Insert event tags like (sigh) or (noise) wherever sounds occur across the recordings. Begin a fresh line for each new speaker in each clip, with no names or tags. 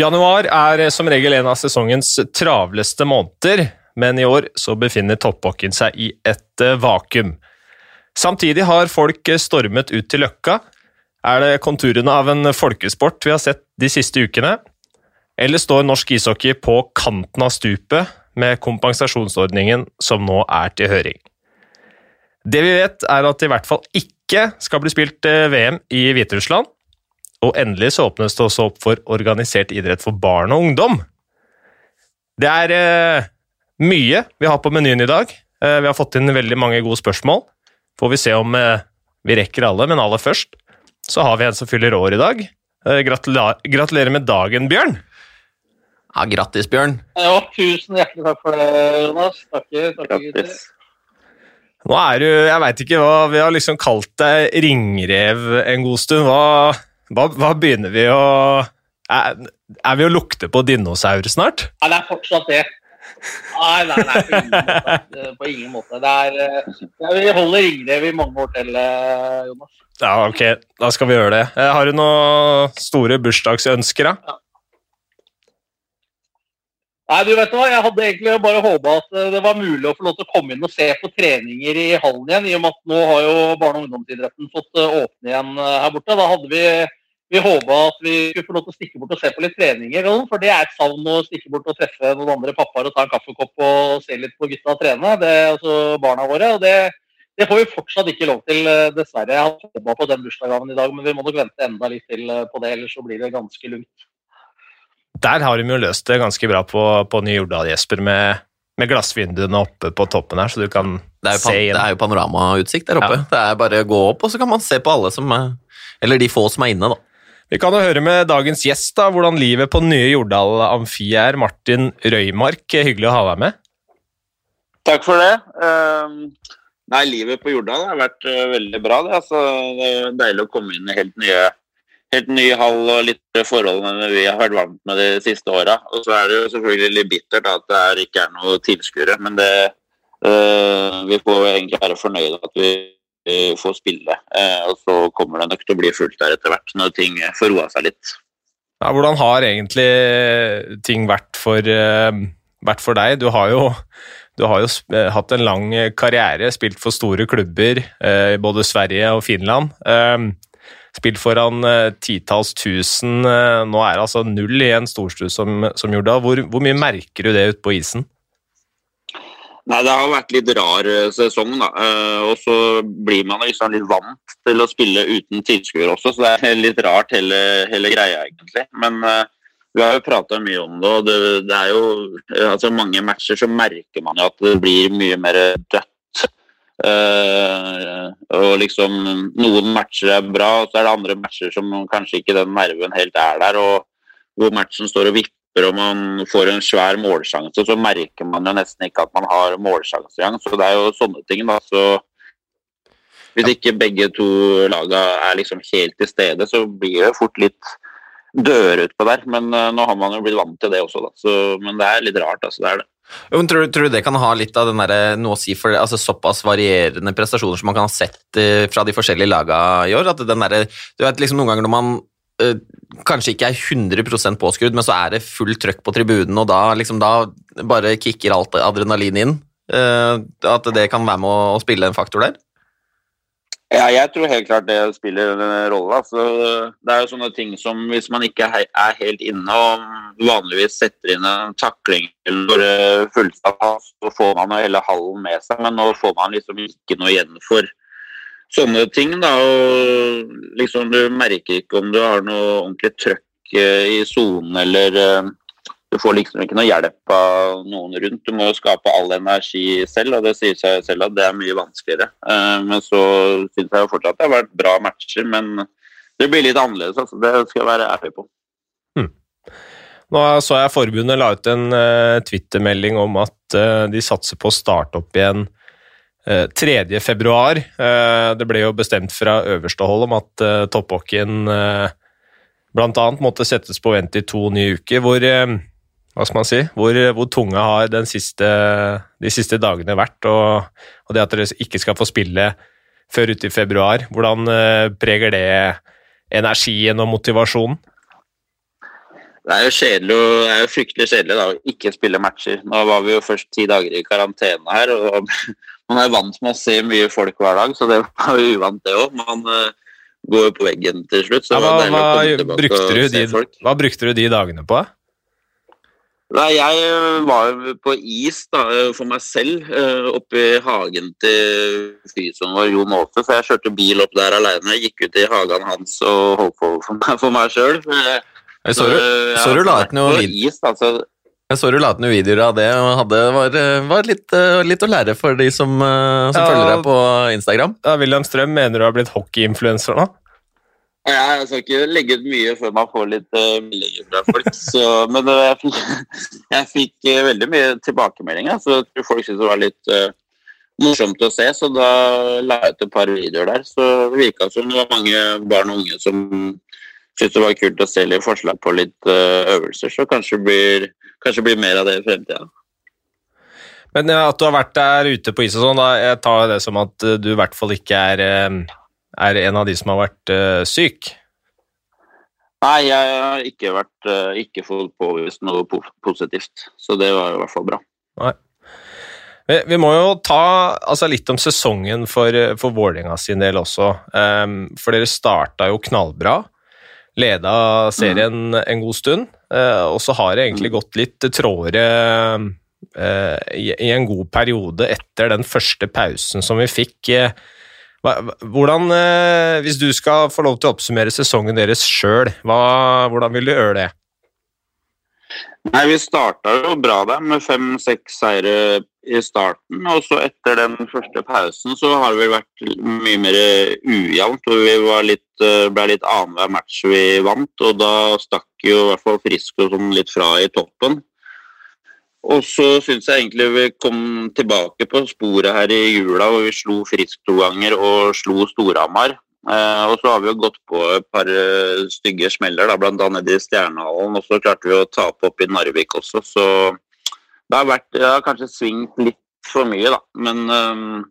Januar er som regel en av sesongens travleste måneder, men i år så befinner topphockeyen seg i et eh, vakuum. Samtidig har folk stormet ut til Løkka. Er det konturene av en folkesport vi har sett de siste ukene? Eller står norsk ishockey på kanten av stupet med kompensasjonsordningen som nå er til høring? Det vi vet, er at det i hvert fall ikke skal bli spilt eh, VM i Hviterussland. Og endelig så åpnes det også opp for organisert idrett for barn og ungdom. Det er eh, mye vi har på menyen i dag. Eh, vi har fått inn veldig mange gode spørsmål. Får vi se om eh, vi rekker alle, men aller først så har vi en som fyller år i dag. Eh, gratula gratulerer med dagen, Bjørn.
Ja, Grattis, Bjørn.
Ja, tusen hjertelig takk for det, Jonas. Takker. takker.
Grattis.
Nå er du Jeg veit ikke hva Vi har liksom kalt deg ringrev en god stund. Hva, hva, hva begynner vi å er, er vi å lukte på dinosaur snart?
Nei, det er fortsatt det. Nei, nei, nei, på ingen måte. På ingen måte. Det er, eh, ja, vi holder ringrev i mange år til, eh, Jonas.
Ja, ok, da skal vi gjøre det. Eh, Har du noen store bursdagsønsker, da?
Nei, du vet hva, Jeg hadde egentlig bare håpa at det var mulig å få lov til å komme inn og se på treninger i hallen igjen, i og med at nå har jo barne- og ungdomsidretten fått åpne igjen her borte. Da hadde vi, vi håpa at vi skulle få lov til å stikke bort og se på litt treninger, for det er et savn å stikke bort og treffe noen andre pappaer og ta en kaffekopp og se litt på gutta trene, det er altså barna våre. og det det får vi fortsatt ikke lov til, eh, dessverre. Jeg har håpa på den bursdagsgaven i dag, men vi må nok vente enda litt til eh, på det, ellers så blir det ganske lugnt.
Der har de jo løst det ganske bra på, på Ny Jordal, Jesper, med, med glassvinduene oppe på toppen her, så du kan
Det er jo,
se inn.
det er jo panoramautsikt der oppe.
Ja.
Det er bare å gå opp, og så kan man se på alle som er Eller de få som er inne, da.
Vi kan jo høre med dagens gjest da, hvordan livet på nye Jordal Amfi er. Martin Røymark, hyggelig å ha deg med.
Takk for det. Ehm, nei, livet på Jordal har vært eh, veldig bra. Det, altså, det er deilig å komme inn i helt nye helt ny hall og litt forholdene vi har vært vant med de siste åra. Og så er det jo selvfølgelig litt bittert at det ikke er noe tilskuere, men det øh, Vi får egentlig være fornøyde at vi eh, få spille. Uh, og så kommer det nok til å bli fullt der etter hvert, når ting får roa seg litt.
Ja, hvordan har egentlig ting vært for, eh, vært for deg? Du har jo, du har jo eh, hatt en lang karriere, spilt for store klubber i både Sverige og Finland. Spilt foran titalls tusen. nå er det altså null i en storstue som, som Jordal. Hvor, hvor mye merker du det ute på isen?
Nei, det har vært litt rar eh, sesong, da. Eh, og så blir man liksom litt vant til å spille uten tilskuere også, så det er litt rart hele, hele greia, egentlig. Men uh, vi har jo prata mye om det, og det, det er jo altså mange matcher så merker man jo at det blir mye mer dødt. Uh, og liksom Noen matcher er bra, og så er det andre matcher som kanskje ikke den nerven helt er der. og hvor matchen står og vipper og man får en svær målsjanse, så merker man jo nesten ikke at man har målsjanse engang. Så det er jo sånne ting, da. Så hvis ikke begge to laga er liksom helt til stede, så blir det fort litt døre utpå der. Men eh, nå har man jo blitt vant til det også, da. Så, men det er litt rart, altså. Det er det.
Jo, tror, tror du det kan ha litt av den der, noe å si for altså, såpass varierende prestasjoner som man kan ha sett uh, fra de forskjellige laga i år? At den der, du vet liksom Noen ganger når man eh, kanskje ikke er 100% påskrudd, men så er det fullt trøkk på tribunen, og da, liksom, da bare kicker alt adrenalin inn. Uh, at det kan være med å, å spille en faktor der?
Ja, jeg tror helt klart det spiller en rolle. Altså, det er jo sånne ting som hvis man ikke er helt inne og vanligvis setter inn en takling eller eh, fullstapp, så får man hele hallen med seg, men nå får man liksom ikke noe igjen for sånne ting. Da, og liksom Du merker ikke om du har noe ordentlig trøkk eh, i sonen eller eh, du får liksom ikke noe hjelp av noen rundt. Du må jo skape all energi selv, og det sier seg selv at det er mye vanskeligere. Eh, Men så syns jeg jo fortsatt det har vært bra matcher, men det blir litt annerledes. Altså. Det skal jeg være ærlig på.
Nå så jeg forbundet la ut en twittermelding om at de satser på å starte opp igjen 3. februar. Eh, det ble jo bestemt fra øverste hold om at uh, topphockeyen bl.a. måtte settes på vent i to nye uker. Hvor, eh, hva skal man si, hvor, hvor tunge har siste, de siste dagene vært? Og, og det at dere ikke skal få spille før ute i februar, hvordan eh, preger det energien og motivasjonen?
Det er jo kjedelig, det er jo fryktelig kjedelig da, å ikke spille matcher. Nå var vi jo først ti dager i karantene her, og man er vant med å se mye folk hver dag, så det var jo uvant det òg. Man uh, går jo på veggen til slutt.
Ja, hva, hva, brukte de, hva, brukte du de, dagene på?
Nei, Jeg eh, var på is da, eh, for meg selv oppe i hagen til fysioen vår Jon Aase. Så jeg kjørte bil opp der alene. Gikk ut i hagen hans og holdt på for meg, for meg sjøl.
Så, så, du, så du la ut noe is, altså. Jeg så du la ut noen videoer av det, og Det var, var litt, eh, litt, å lære for de som, eh, som ja, følger deg på Instagram.
Ja, William Strøm, mener du har blitt hockeyinfluenser nå?
Ja, jeg skal ikke legge ut mye før man får litt uh, meldinger fra folk. (laughs) Så, men uh, jeg, fikk, (laughs) jeg fikk uh, veldig mye tilbakemeldinger, så jeg tror folk syntes det var litt morsomt å se. Så da la jeg ut et par videoer der. Så det virka som det var mange barn og unge som syntes det var kult å se litt forslag på litt uh, øvelser, så kanskje blir, kanskje blir mer av det i fremtida.
Men at du har vært der ute på is og sånn, jeg tar det som at du i hvert fall ikke er, eh, er en av de som har vært uh, syk?
Nei, jeg har ikke vært uh, ikke fått påvist noe positivt, så det var i hvert fall bra.
Nei. Vi må jo ta altså, litt om sesongen for, for Vålerenga sin del også. Um, for dere starta jo knallbra leda serien mm. en god stund, eh, og så har det egentlig mm. gått litt trådere eh, i en god periode etter den første pausen som vi fikk. Eh, hvordan, Hvis du skal få lov til å oppsummere sesongen deres sjøl, hvordan vil du gjøre det?
Nei, Vi starta jo bra der med fem-seks seire i starten. Og så etter den første pausen så har det vel vært mye mer ujevnt. og Vi litt, eh, ble litt annenhver match vi vant, og da stakk jo i hvert fall Frisk og sånn litt fra i toppen. Og så syns jeg egentlig vi kom tilbake på sporet her i jula, hvor vi slo Frisk to ganger og slo Storhamar. Eh, og så har vi jo gått på et par uh, stygge smeller, da, bl.a. i Stjernehallen. Og så klarte vi å tape opp i Narvik også, så det har, vært, det har kanskje svingt litt for mye, da. Men um,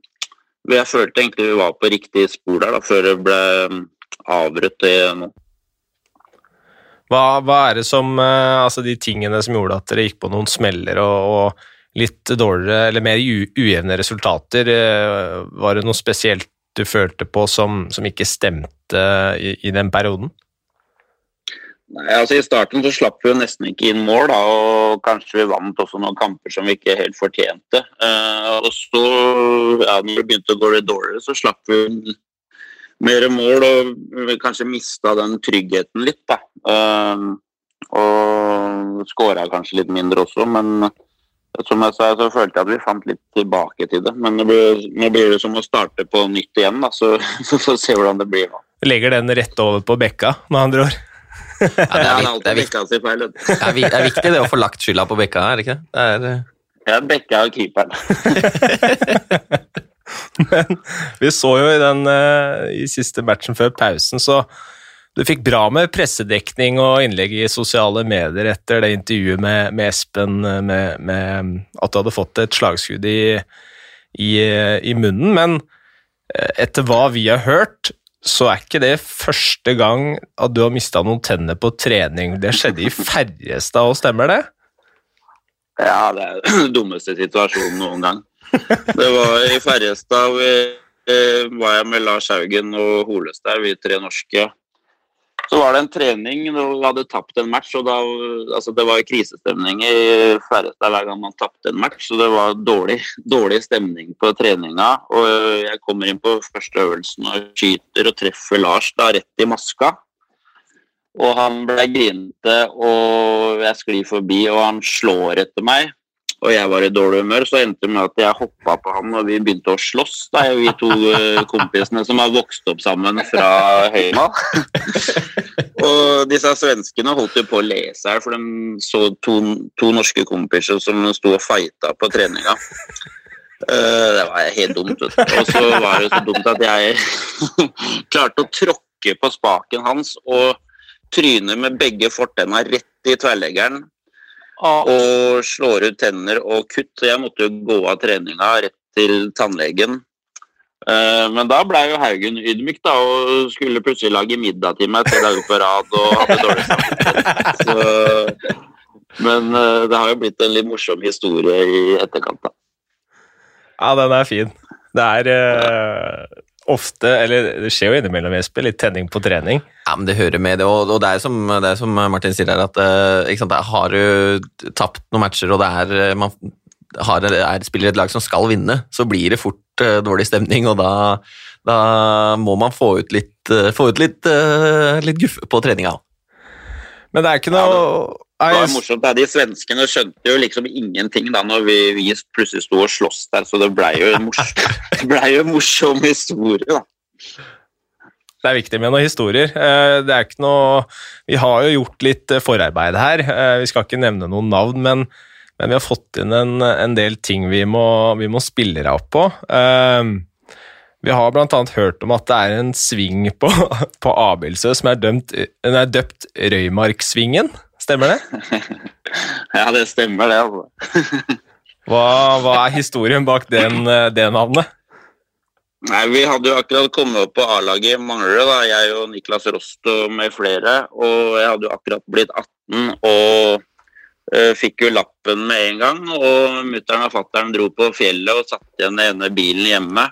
jeg følte egentlig vi var på riktig spor der da, før det ble avbrutt det nå.
Hva, hva, er det som Altså de tingene som gjorde at dere gikk på noen smeller og, og litt dårligere eller mer ujevne resultater, var det noe spesielt du følte på som, som ikke stemte i, i, den perioden?
Nei, altså I starten så slapp vi jo nesten ikke inn mål, da, og kanskje vi vant også noen kamper som vi ikke helt fortjente. Uh, og så, ja, når det begynte å gå litt dårligere, så slapp vi mer mål og vi kanskje mista den tryggheten litt. da. Uh, og skåra kanskje litt mindre også, men som jeg sa, så følte jeg at vi fant litt tilbake til det. Men nå blir, nå blir det som å starte på nytt igjen, da, så (laughs) vi får se hvordan det blir nå.
Legger den rett over på bekka, med andre ord?
Ja, det, er, viktig, det, er viktig, det, er, er viktig det å få lagt skylda på bekka, er det ikke det? Er,
eh, ja, bekka og keeperen. (laughs)
Men vi så jo i den eh, i siste matchen før pausen, så du fikk bra med pressedekning og innlegg i sosiale medier etter det intervjuet med, med Espen, med, med, at du hadde fått et slagskudd i, i, i, munnen. Men eh, etter hva vi har hørt, så er ikke det første gang at du har mista noen tenner på trening. Det skjedde i færreste av stemmer det?
Ja, det er den (clears throat) dummeste situasjonen noen gang. Det var i Ferjestad. Eh, var jeg med Lars Haugen og Holestad, vi tre norske. Så var det en trening hvor vi hadde tapt en match. og da, altså Det var krisestemning i Færrestad hver gang man tapte en match, så det var dårlig, dårlig, stemning på treninga. og Jeg kommer inn på første øvelsen og skyter og treffer Lars da rett i maska. Og han ble grinete, og jeg sklir forbi, og han slår etter meg og jeg var i dårlig humør, så endte det med at jeg hoppa på han og vi begynte å slåss. Da, vi to eh, kompisene som har vokst opp sammen fra Høyma. (laughs) og disse svenskene holdt jo på å lese her, for de så to, to norske kompiser som sto og fighta på treninga. Uh, det var helt dumt. Og så var det så dumt at jeg (laughs) klarte å tråkke på spaken hans og tryne med begge fortenna rett i tverrleggeren og slår ut tenner og kutt. Så jeg måtte jo gå av treninga rett til tannlegen. Eh, Men da ble jo Haugen ydmyk da, og skulle plutselig lage middag til meg tre dager på rad og hadde dårlig samvittighet. Men eh, det har jo blitt en litt morsom historie i etterkant. da.
Ja, den er fin. Det er eh, ofte, eller det skjer jo innimellom, Jesper, litt tenning på trening.
Ja, men det hører med det, og, og det er som, det er som Martin sier her, at eh, sant, har du tapt noen matcher, og det er, eh, man har, er, spiller et lag som skal vinne, så blir det fort uh, dårlig stemning, og da, da må man få ut litt, uh, få ut litt, uh, litt guffe på treninga.
Men det er ikke
Ja,
noe
Det var morsomt, da. De svenskene skjønte jo liksom ingenting da når vi, vi plutselig sto og sloss der, så det blei jo (laughs) ble jo en morsom historie, da.
Det er viktig med noen historier. Eh, Det er ikke noe Vi har jo gjort litt eh, forarbeid her. Eh, Vi skal ikke nevne noen navn, men, men vi har fått inn en, en del ting vi må, vi må spille deg opp på. Vi har annet hørt om at det er en sving på, (laughs) på Abildsø som er, dømt, er døpt Røymarksvingen. Stemmer det? (laughs)
Ja, det stemmer, det. altså. (laughs)
Hva, hva er historien bak den, eh, det navnet?
Nei, Vi hadde jo akkurat kommet opp på A-laget i Manglerud, da, jeg og Niklas Rost og med flere. Og jeg hadde jo akkurat blitt 18 og uh, fikk jo lappen med en gang. Og mutter'n og fatter'n dro på fjellet og satte igjen den ene bilen hjemme.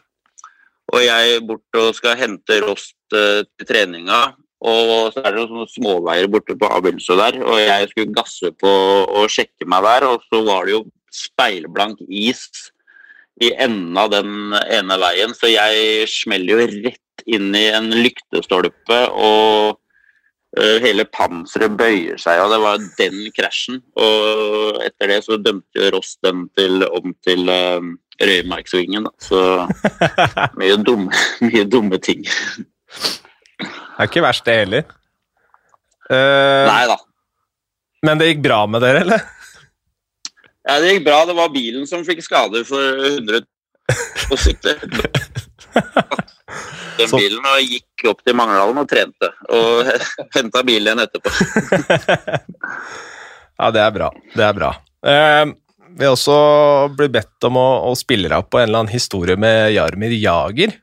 Og jeg bort og skal hente Rost uh, til treninga. Og så er det noen småveier borte på Abildsø der, og jeg skulle gasse på og sjekke meg der, og så var det jo speilblank is i enden av den ene veien, så jeg smeller jo rett inn i en lyktestolpe, og eh, hele panseret bøyer seg, og det var den krasjen. Og etter det så dømte jo Ross den til, om til uh, Røymarksvingen, da. Så (laughs) mye dumme, mye dumme ting.
Det er ikke verst, det heller. Uh,
Nei da.
men det gikk bra med dere, eller?
Ja, det gikk bra. Det var bilen som fikk skader for 100 på sykler. Den bilen og gikk opp til Mangerdalen og trente. Og (laughs) henta bilen igjen etterpå. (laughs)
ja, det er bra. Det er bra. Uh, vi har også blitt bedt om å, å spille deg opp på en eller annen historie med Jarmir Jager.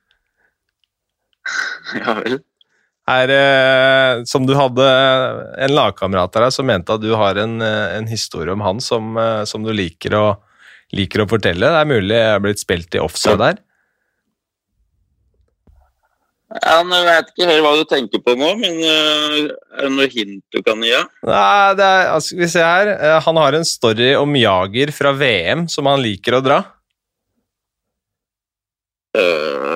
Ja vel.
Er, eh, som du hadde en lagkamerat av deg som mente at du har en, eh, en historie om han som, eh, som du liker å, liker å fortelle. Det er mulig jeg er blitt spilt i offside der.
Ja, jeg vet ikke helt hva du tenker på nå, men er det noe hint du kan gi?
Nei, det er, altså, vi se her. Han har en story om Jager fra VM som han liker å dra.
Øh,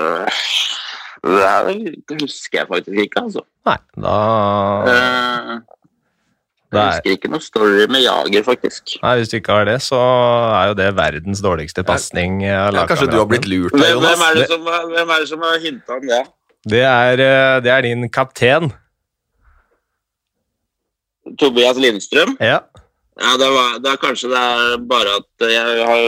det her husker jeg faktisk ikke, altså.
Nei, da
uh, jeg
er,
husker ikke noe story med Jager, faktisk.
Nei, Hvis du ikke har det, så er jo det verdens dårligste pasning.
Ja, kanskje du har blitt lurt av
Jonas? hvem, er det som, hvem er det som har hinta om det?
Det er, eh, det er din kaptein.
Tobias Lindstrøm?
Ja.
Ja, det, var, det er kanskje det er bare at jeg har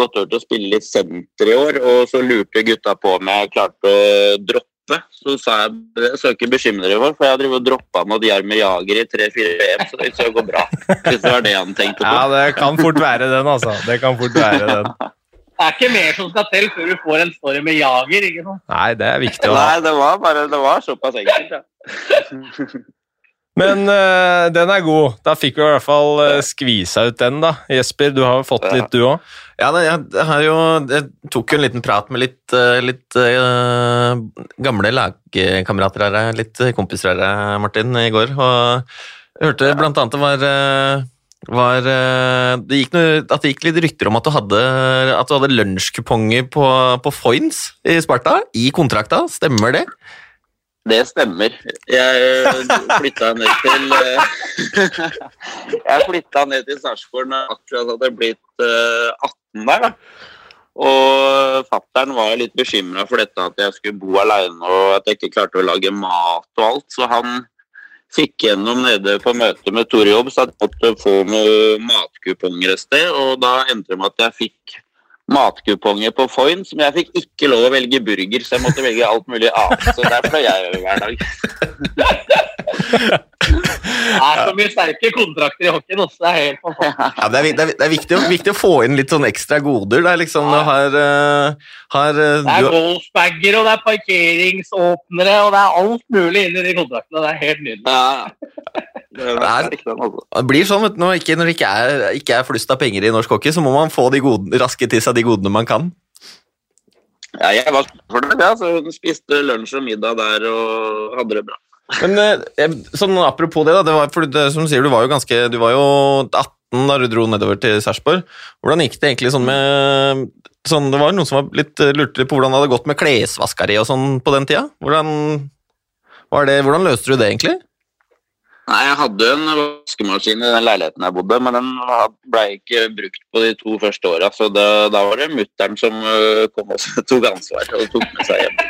gått over til å spille litt senter i år, og så lurte gutta på om jeg klarte å droppe. Så sa jeg det skal ikke bekymre dere for, for jeg har drevet og droppa mot Jarme Jager i tre-fire VM, så det skal gå bra. Hvis det var det han tenkte på.
ja, det kan fort være den, altså. Det kan fort være den.
Det er ikke mer som skal til før du får en story med Jager. ikke sant?
Nei, det er viktig å ha.
Nei, det var bare det var såpass enkelt, ja. (laughs)
Men uh, den er god. Da fikk vi i hvert fall uh, skvisa ut den, da. Jesper, du har jo fått litt, du òg.
Ja, jeg, har jo, jeg tok jo en liten prat med litt, uh, litt gamle lagkamerater her, litt kompiser her, Martin, i går. Og hørte blant annet det var, var det gikk noe, At det gikk litt rykter om at du hadde, at du hadde lunsjkuponger på, på Foynes i Sparta, i kontrakta. Stemmer det?
Det stemmer. Jeg flytta ned til eh, (laughs) Jeg flytta ned til Sarpsborg da jeg akkurat hadde blitt eh, 18 der. da. Og fattern var litt bekymra for dette at jeg skulle bo aleine og at jeg ikke klarte å lage mat og alt, så han fikk gjennom nede på møtet med Tore Jobb så jeg måtte få noen matkuponger et sted, og da endte det med at jeg fikk matkuponger på Foyn, som jeg fikk ikke lov å velge burger, så jeg måtte velge alt mulig annet. Så der fløy jeg over hver dag. (laughs)
Det er så mye sterke kontrakter i hockeyen også. Det er helt fantastisk.
Ja, det er, det er, det er viktig, viktig å få inn litt sånn ekstra goder. Det er liksom du har, eh, har eh,
Det er golfbager, og det er parkeringsåpnere, og det er alt mulig inni de kontraktene. Det er helt nydelig.
Ja. Det er,
Det
altså.
Det blir sånn vet du, når, ikke, når det ikke er, ikke er flust av penger i norsk hockey, så må man få de gode, raske til seg de godene man kan.
Ja, jeg var for det. Ja, så hun spiste lunsj og middag der og hadde det bra.
Men eh, sånn apropos det, da, det var, for det, som du sier, du var jo ganske Du var jo 18 da du dro nedover til Sarpsborg. Hvordan gikk det egentlig sånn med sånn, Det var noen som var litt eh, lurte litt på hvordan det hadde gått med klesvaskeri og sånn på den tida. Hvordan, var det, hvordan løste du det egentlig?
Nei, Jeg hadde en vaskemaskin i den leiligheten jeg bodde, men den ble ikke brukt på de to første åra. Så da, da var det mutter'n som øh, kom og (laughs) tok ansvar og tok med seg hjem. (laughs)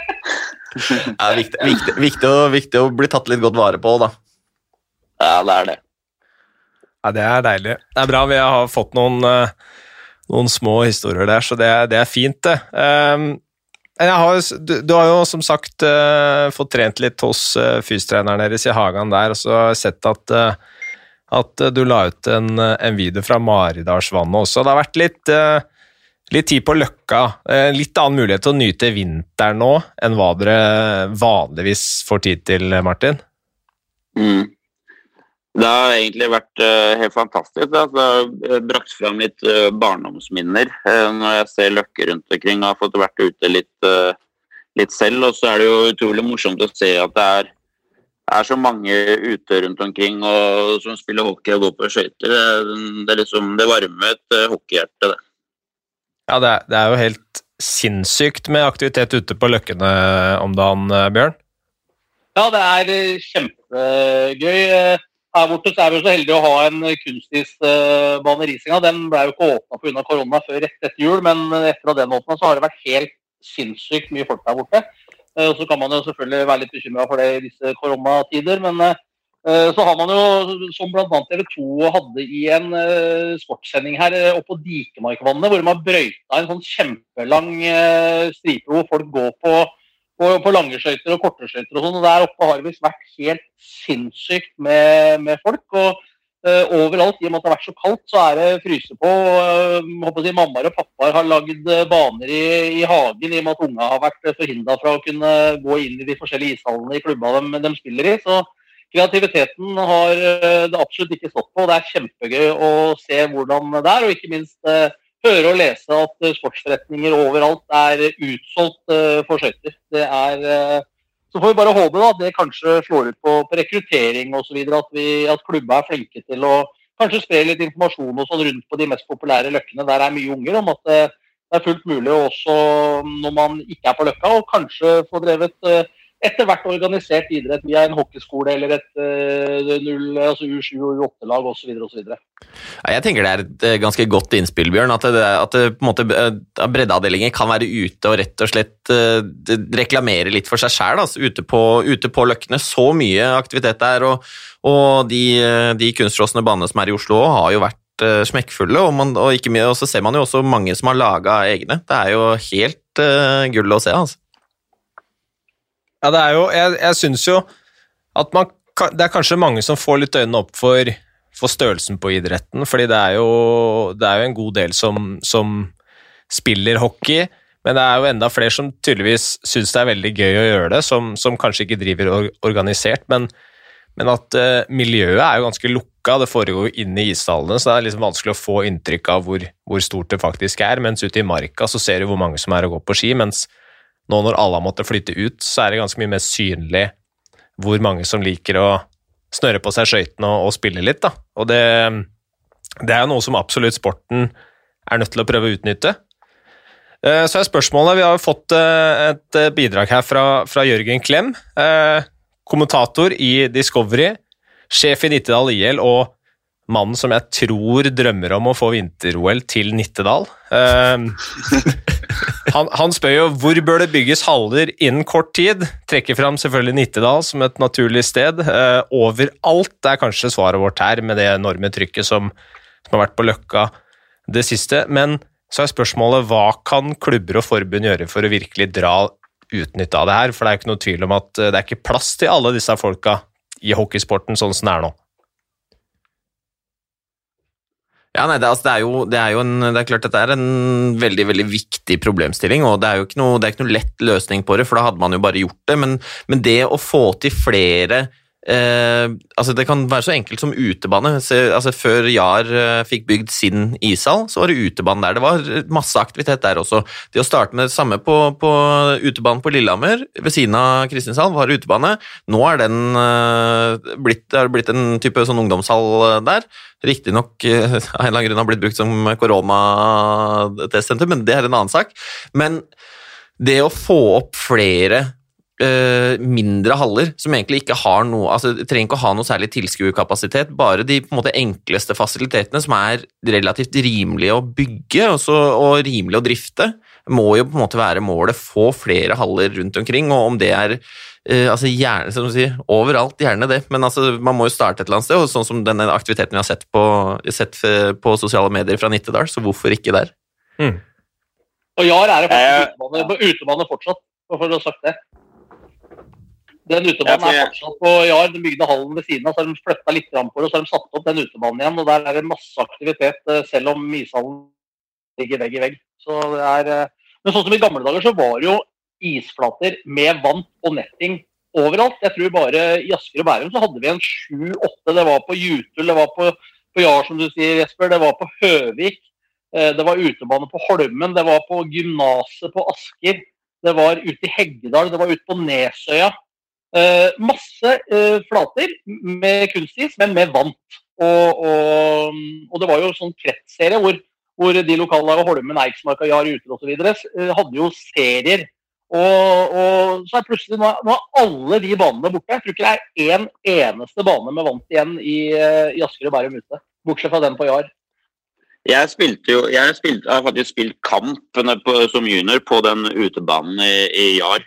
Det er viktig, viktig, viktig, å, viktig å bli tatt litt godt vare på, da.
Ja, det er det.
Ja, Det er deilig. Det er bra vi har fått noen, eh, noen små historier der, så det, er- det er fint, det. Um, har, du, du har jo som sagt uh, fått trent litt hos uh, fysiotreneren deres i hagen der, og så har jeg sett at, uh, at eh, du la ut en, eh, en video fra Maridalsvannet også. Det har vært litt, eh, litt tid på Løkka. Eh, litt annen mulighet til å nyte vinteren nå enn hva dere vanligvis får tid til, Martin.
Mm. Det har egentlig vært øh, helt fantastisk. Det har brakt fram litt øh, barndomsminner øh, når jeg ser løkker rundt omkring Jeg har fått vært ute litt, litt selv. Og så er det jo utrolig morsomt å se at det er, er så mange ute rundt omkring og, som spiller hockey og går på skøyter. Det, det, er liksom, det varmer et hockeyhjerte, det.
Ja, det er, det er jo helt sinnssykt med aktivitet ute på Løkkene om dagen, eh, Bjørn.
Ja, det er eh, kjempegøy. Eh, Her borte så er vi jo så heldige å ha en kunstisbane i Risinga. Den ble jo ikke åpna pga. korona før rett etter jul, men etter at den åpna, så har det vært helt sinnssykt mye folk der borte. Eh, så kan man jo selvfølgelig være litt bekymra for det i disse koronatider, men eh, så har man jo, som bl.a. TV 2 hadde i en eh, sportssending her eh, oppe på Dikemarkvannet, hvor de har brøyta en sånn kjempelang eh, stripe hvor folk går på på, på og korte skøyter og sånn. og Der oppe har det visst vært helt sinnssykt med, med folk. og uh, Overalt, i og med at det har vært så kaldt, så er det fryse på. Uh, si, Mammaer og pappaer har lagd eh, baner i, i hagen i og med at unga har vært forhindra fra å kunne gå inn i de forskjellige ishallene i klubba de, de spiller i. så Kreativiteten har det absolutt ikke stått på. og Det er kjempegøy å se hvordan det er, og ikke minst eh, høre og lese at eh, sportsforretninger overalt er utsolgt eh, for skøyter. Er eh, Så får vi bare håpe da, at det kanskje slår ut på, på rekruttering osv. At, vi- at klubba er flinke til å kanskje spre litt informasjon og sånn rundt på de mest populære løkkene. Der er mye unger om at eh, det er fullt mulig også når man ikke er på Løkka, og kanskje få drevet eh, etter hvert organisert idrett via en hockeyskole eller et uh, null, altså U7 og U8-lag osv.
Jeg tenker det er et eh, ganske godt innspill, Bjørn. At, det, at det, på en måte, eh, breddeavdelinger kan være ute og rett og slett uh, reklamere litt for seg sjæl. Altså, ute, ute på løkkene. Så mye aktivitet der. Og, og de, eh, de kunstråsne banene som er i Oslo, har jo vært eh, smekkfulle. Og, man, og, mye, så ser man jo også mange som har laga egne. Det er jo helt eh, gull å se. altså.
Ja, det er jo Jeg, jeg syns jo at man Det er kanskje mange som får litt øynene opp for, for størrelsen på idretten, fordi det er jo, det er jo en god del som, som spiller hockey. Men det er jo enda flere som tydeligvis syns det er veldig gøy å gjøre det, som, som kanskje ikke driver or organisert. Men, men at uh, miljøet er jo ganske lukka, det foregår jo inne i ishallene, så det er liksom vanskelig å få inntrykk av hvor, hvor stort det faktisk er. Mens ute i marka så ser du hvor mange som er og går på ski, mens nå når alle har måttet flytte ut, så er det ganske mye mer synlig hvor mange som liker å snøre på seg skøytene og, og spille litt. Da. Og det, det er jo noe som absolutt sporten er nødt til å prøve å utnytte. Eh, Så er spørsmålet Vi har jo fått eh, et eh, bidrag her fra, fra Jørgen Klem, kommentator i Discovery, sjef i Nittedal IL og mannen som jeg tror drømmer om å få vinter-OL til Nittedal. (laughs) Han, han spør jo hvor bør det bygges haller innen kort tid. Trekker fram selvfølgelig Nittedal som et naturlig sted. Uh, overalt er kanskje svaret vårt her, med det enorme trykket som, som har vært på Løkka det siste. Men så er spørsmålet hva kan klubber og forbund gjøre for å virkelig dra utnytte av det her? For det er jo ikke noe tvil om at eh, det er ikke plass til alle disse folka i hockeysporten sånn som det er nå.
Ja, nei, det, altså, det, er jo, det, er jo en, det er klart dette er en veldig veldig viktig problemstilling, og det er jo ikke noe, det er ikke noe lett løsning på det, for da hadde man jo bare gjort det. Men, men det å få til flere Eh, altså Det kan være så enkelt som utebane. Se, altså Før Jar eh, fikk bygd sin ishall, så var det utebane der. Det var masse aktivitet der også. Det å starte med det samme på, på utebanen på Lillehammer, ved siden av Kristinshall, var utebane. Nå er den eh, blitt, det blitt en type sånn ungdomshall eh, der. Riktignok eh, (laughs) av en eller annen grunn har blitt brukt som koronatestsenter, men det er en annen sak. Men det å få opp flere Uh, mindre haller som egentlig ikke har noe altså trenger ikke å ha noe særlig tilskuerkapasitet, bare de på en måte enkleste fasilitetene som er relativt rimelige å bygge også, og rimelige å drifte, må jo på en måte være målet. Få flere haller rundt omkring, og om det er uh, altså gjerne, som du sier, overalt, gjerne det, men altså, man må jo starte et eller annet sted, og sånn som denne aktiviteten vi har sett på, sett på sosiale medier fra Nittedal, så hvorfor ikke der?
Mm. Og Jar er det faktisk utebane, utebane fortsatt, for å ha sagt det. Den utebanen er fortsatt på Jar. Den bygde hallen ved siden av, så har de flytta litt på det, og så har de satt opp den utebanen igjen. og Der er det masse aktivitet, eh, selv om ishallen ligger vegg i vegg. Så det er, eh, men sånn som i gamle dager, så var det jo isflater med vann og netting overalt. Jeg tror bare i Asker og Bærum så hadde vi en sju-åtte. Det var på Jutul, det var på, på Jar, som du sier, Jesper. Det var på Høvik. Eh, det var utebane på Holmen. Det var på gymnaset på Asker. Det var ute i Heggedal. Det var ute på Nesøya. Uh, masse uh, flater med kunstis, men med vant. Og, og, og, det var jo sånn kretsserie hvor, hvor de lokale Holmen, Eiksmarka, Jar Uter osv. Uh, hadde jo serier. Og, og, så er plutselig nå, er alle de banene borte. Jeg tror ikke det er én eneste bane med vant igjen i, i Asker og Bærum ute. Bortsett fra den på Jar.
Jeg spilte jo, jeg, spilte, jeg har faktisk spilt kamp på, som junior på den utebanen i, i Jar.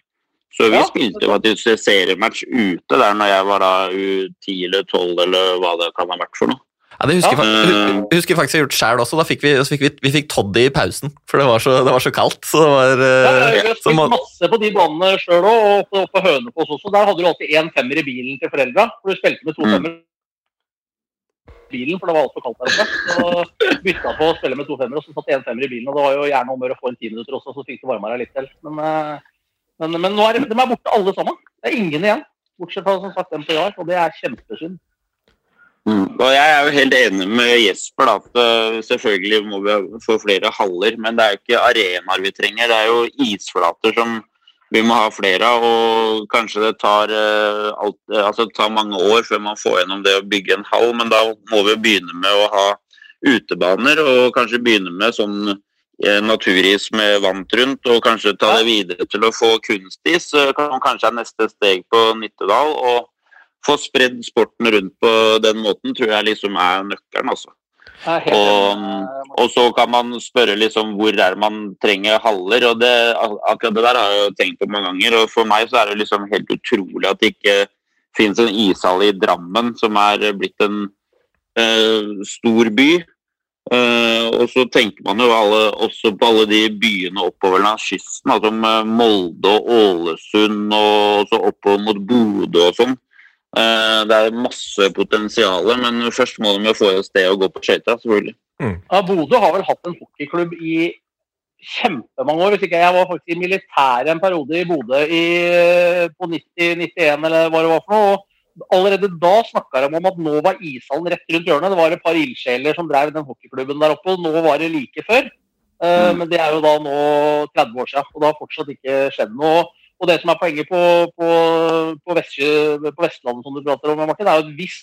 Så vi ja, spilte faktisk seriematch ute der når jeg var da U10 eller 12 eller hva det kan ha vært for noe.
Ja, det husker, ja. jeg, husker faktisk jeg har gjort sjæl også. Da fikk vi, fikk vi, vi fikk toddy i pausen, for det var så, det var så kaldt. Så det var,
ja, jeg har spilt man... masse på de banene sjøl òg, og på, på Hønefoss også. Der hadde du alltid én femmer i bilen til foreldra, for du spilte med to mm. femmer bilen, for det var altfor kaldt der oppe. Så bytta på å spille med to femmer, og så satt én femmer i bilen. Og det var jo gjerne om å få en ti minutter også, så fikk du varma deg litt til. Men uh, men, men nå er de, de, er borte alle sammen. Det er ingen igjen. Bortsett fra som sagt den og det er kjempesynd.
Mm. Og Jeg er jo helt enig med Jesper. da, at uh, Selvfølgelig må vi få flere haller, men det er jo ikke arenaer vi trenger. Det er jo isflater som vi må ha flere av. og Kanskje det tar, uh, alt, altså, det tar, mange år før man får gjennom det å bygge en hall, men da må vi begynne med å ha utebaner og kanskje begynne med sånn Eh, naturis med vant rundt, og kanskje ta det videre til å få kunstis, som kanskje er neste steg på Nittedal. Og få spredd sporten rundt på den måten tror jeg liksom er nøkkelen, altså. Og, og, så kan man spørre liksom hvor er man trenger haller, og det, akkurat det der har jeg jo tenkt på mange ganger. Og for meg så er det liksom helt utrolig at det ikke finnes en ishall i Drammen, som er blitt en uh, stor by. Uh, og så tenker man jo alle, også på alle de byene oppover langs kysten, altså Molde og Ålesund og så oppover mot Bodø og sånn. Uh, det er masse potensial, men først må de jo få et sted å gå på skøyter, selvfølgelig.
Mm. Ja, Bodø har vel hatt en hockeyklubb i kjempemange år. hvis ikke Jeg var faktisk i militæret en periode i Bodø i, på 90-91 eller hva det var for noe. og allerede da snakka de om at nå var ishallen rett rundt hjørnet. Det var et par ildsjeler som drev den hockeyklubben der oppe. og Nå var det like før. Uh, Men det er jo da nå 30 år siden, og det har fortsatt ikke skjedd noe. Og det som er poenget på, på, på, Vest, på Vestlandet som du prater om, Martin, er jo at hvis,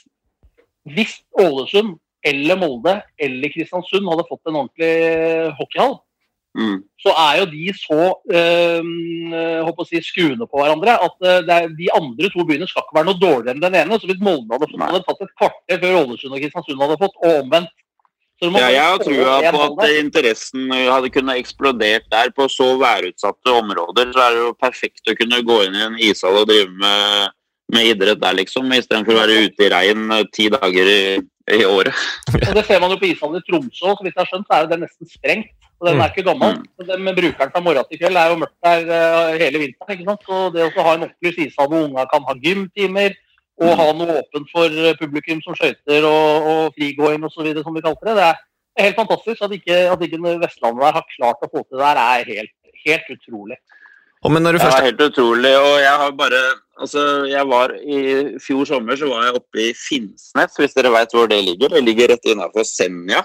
hvis Ålesund eller Molde eller Kristiansund hadde fått en ordentlig hockeyhall, Mm. så er jo de så øh, si, skuende på hverandre at øh, de andre to byene skal ikke være noe dårligere enn den ene. Så hvis Molde hadde, fått, hadde tatt et kvarter før Ålesund og Kristiansund hadde fått, og omvendt
ja, jeg har trua på at interessen hadde kunnet eksplodert der. På så værutsatte områder så er det jo perfekt å kunne gå inn i en ishall og drive med, med idrett der, liksom. Istedenfor å være ute i regn eh, ti dager i, i året.
Og Det ser man jo på ishallen i Tromsø. Så vidt jeg har skjønt, så er det nesten sprengt. Og den er ikke gammel. Mm. Den Bruker brukeren fra morgen til kveld er jo mørkt der uh, hele vinteren. ikke sant? Så det å ha en opplyst ishall hvor ungene kan ha gymtimer, og ha noe åpent for publikum som skøyter og, og frigåing osv., som vi kalte det. Det er helt fantastisk at ikke, at ikke Vestlandet der har klart å få til det. Det er helt, helt utrolig.
Det
først
er helt utrolig. Og jeg har bare Altså, jeg var I fjor sommer så var jeg oppe i Finnsnes, hvis dere veit hvor det ligger. Det ligger rett innafor Senja.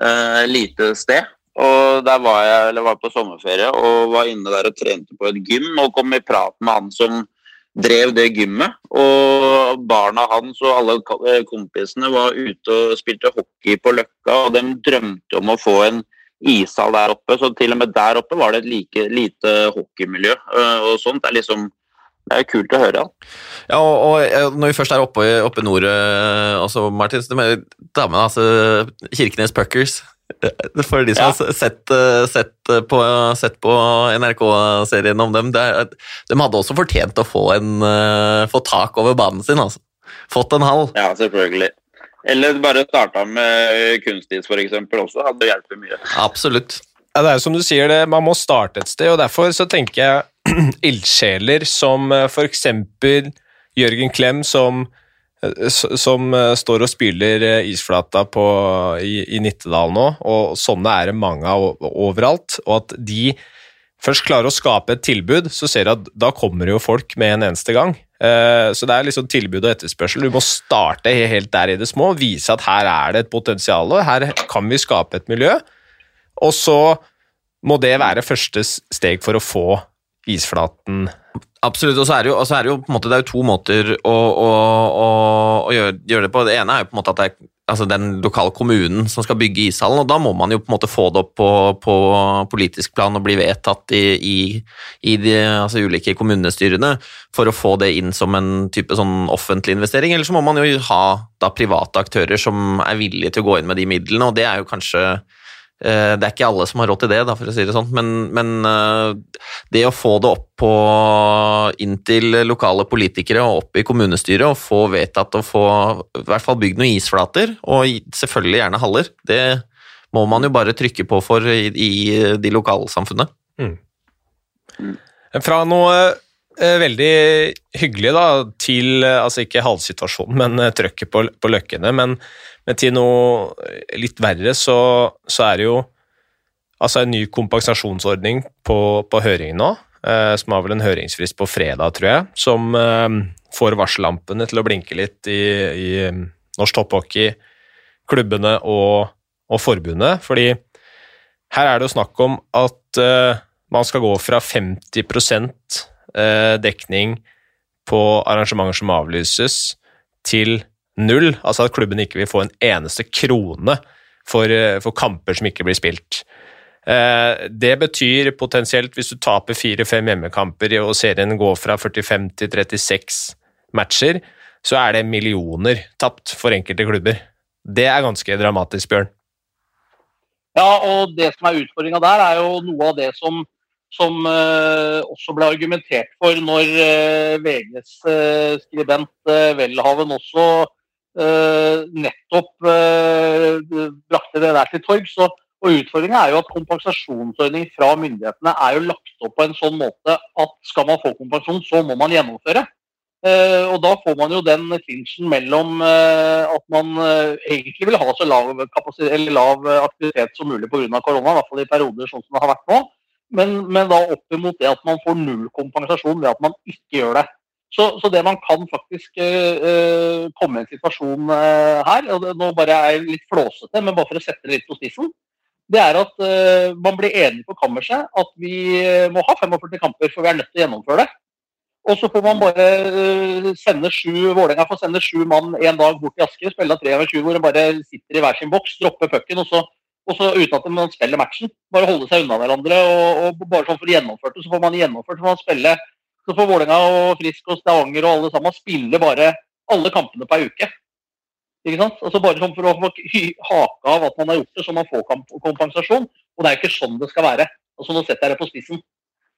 Eh, lite sted. Og der var jeg eller var på sommerferie og var inne der og trente på et gym og kom i prat med han som drev det gymmet. Og barna hans og alle eh, kompisene var ute og spilte hockey på Løkka, og de drømte om å få en ishall der oppe. Så til og med der oppe var det et like, lite hockeymiljø. eh, Og sånt er liksom Det er kult å høre. Ja.
Ja, og, og eh, når vi først er oppe, oppe nord, altså, også, Martin, så med damene, altså Kirkenes Puckers eh, For de som
Ja.
har sett, eh, sett, på, på NRK-serien om dem, det er, de hadde også fortjent å få, en, eh, få tak over banen sin. altså. Fått en hall.
ja, selvfølgelig. Eller bare starta med kunstis, f.eks. også. Hadde hjulpet mye.
Absolutt.
Ja, det er som du sier, det, man må starte et sted, og derfor så tenker jeg (clears throat) ildsjeler som f.eks. for eksempel Jørgen Klem, som, eh, som eh, står og spyler eh, isflata på, i, i Nittedal nå, og sånne er det mange av overalt, og at de først klarer å skape et tilbud, så ser du at da kommer jo folk med en eneste gang. Eh, Så det er liksom tilbud og etterspørsel. Du må starte helt der i det små, vise at her er det et potensial, og her kan vi skape et miljø. Og så må det være første steg for å få isflaten
Absolutt, og så er det jo, er det jo måte, det er jo to måter å, å, å, å gjøre, gjøre det på. Det ene er jo på en måte at det er altså den lokale kommunen som skal bygge ishallen, og da må man jo på en måte få det opp på, på politisk plan og bli vedtatt i, i, i de altså ulike kommunestyrene for å få det inn som en type sånn offentlig investering, eller så må man jo ha da private aktører som er villige til å gå inn med de midlene, og det er jo kanskje det er ikke alle som har råd til det, da, for å si det sånn, men, men eh, det å få det opp på, inn til lokale politikere og opp i kommunestyret og få vedtatt og få i hvert fall bygd noen isflater, og selvfølgelig gjerne haller, det må man jo bare trykke på for i, i de lokalsamfunnene.
Fra noe eh, veldig hyggelig da, til eh, altså ikke halvsituasjonen, men eh, trøkket på, på løkkene, men, men til noe litt verre, så, så er det jo altså en ny kompensasjonsordning på, på høringen nå, eh, som har vel en høringsfrist på fredag, tror jeg, som eh, får varsellampene til å blinke litt i, i eh, norsk topphockey, klubbene og, og forbundet, fordi her er det jo snakk om at eh, man skal gå fra 50 eh, dekning på arrangementer som avlyses, til null. Altså at klubben ikke vil få en eneste krone for, eh, for kamper som ikke blir spilt. Eh, Det betyr potensielt, hvis du taper fire-fem hjemmekamper og serien går fra 45 til 36 matcher, så er det millioner tapt for enkelte klubber. Det er ganske dramatisk, Bjørn.
Ja, og det som er utfordringa der, er jo noe av det som, som eh, også ble argumentert for når eh, VGs eh, skribent Welhaven også nettopp brakte det der til torgs. Og utfordringa er jo at kompensasjonsordning fra myndighetene er jo lagt opp på en sånn måte at skal man få kompensasjon, så må man gjennomføre. Og da får man jo den klinsjen mellom at man egentlig vil ha så lav, lav aktivitet som mulig pga. korona, i hvert fall i perioder sånn som det har vært nå, men, men da opp imot det at man får null kompensasjon ved at man ikke gjør det. Så, så det man kan faktisk eh, komme i en situasjon eh, her, og det, nå bare er jeg litt flåsete, men bare for å sette det litt på spissen, det er at eh, man blir enig på kammerset at vi må ha 45 kamper, for vi er nødt til å gjennomføre det. Og så får man bare sende sju Vålerenga får sende sju mann en dag bort til Asker, spille av tre over sju, hvor de bare sitter i hver sin boks, dropper pucken, og så, og så uten at man spiller matchen. Bare holde seg unna hverandre. Og, og bare sånn for gjennomført så får man gjennomført. Så får man spille så får Vålerenga og Frisk og Stavanger og alle sammen spille bare alle kampene på ei uke. Ikke sant? Altså Bare sånn for å få hake av at man har gjort det, så man får kamp kompensasjon. Og det er jo ikke sånn det skal være. Altså Nå setter jeg det på spissen.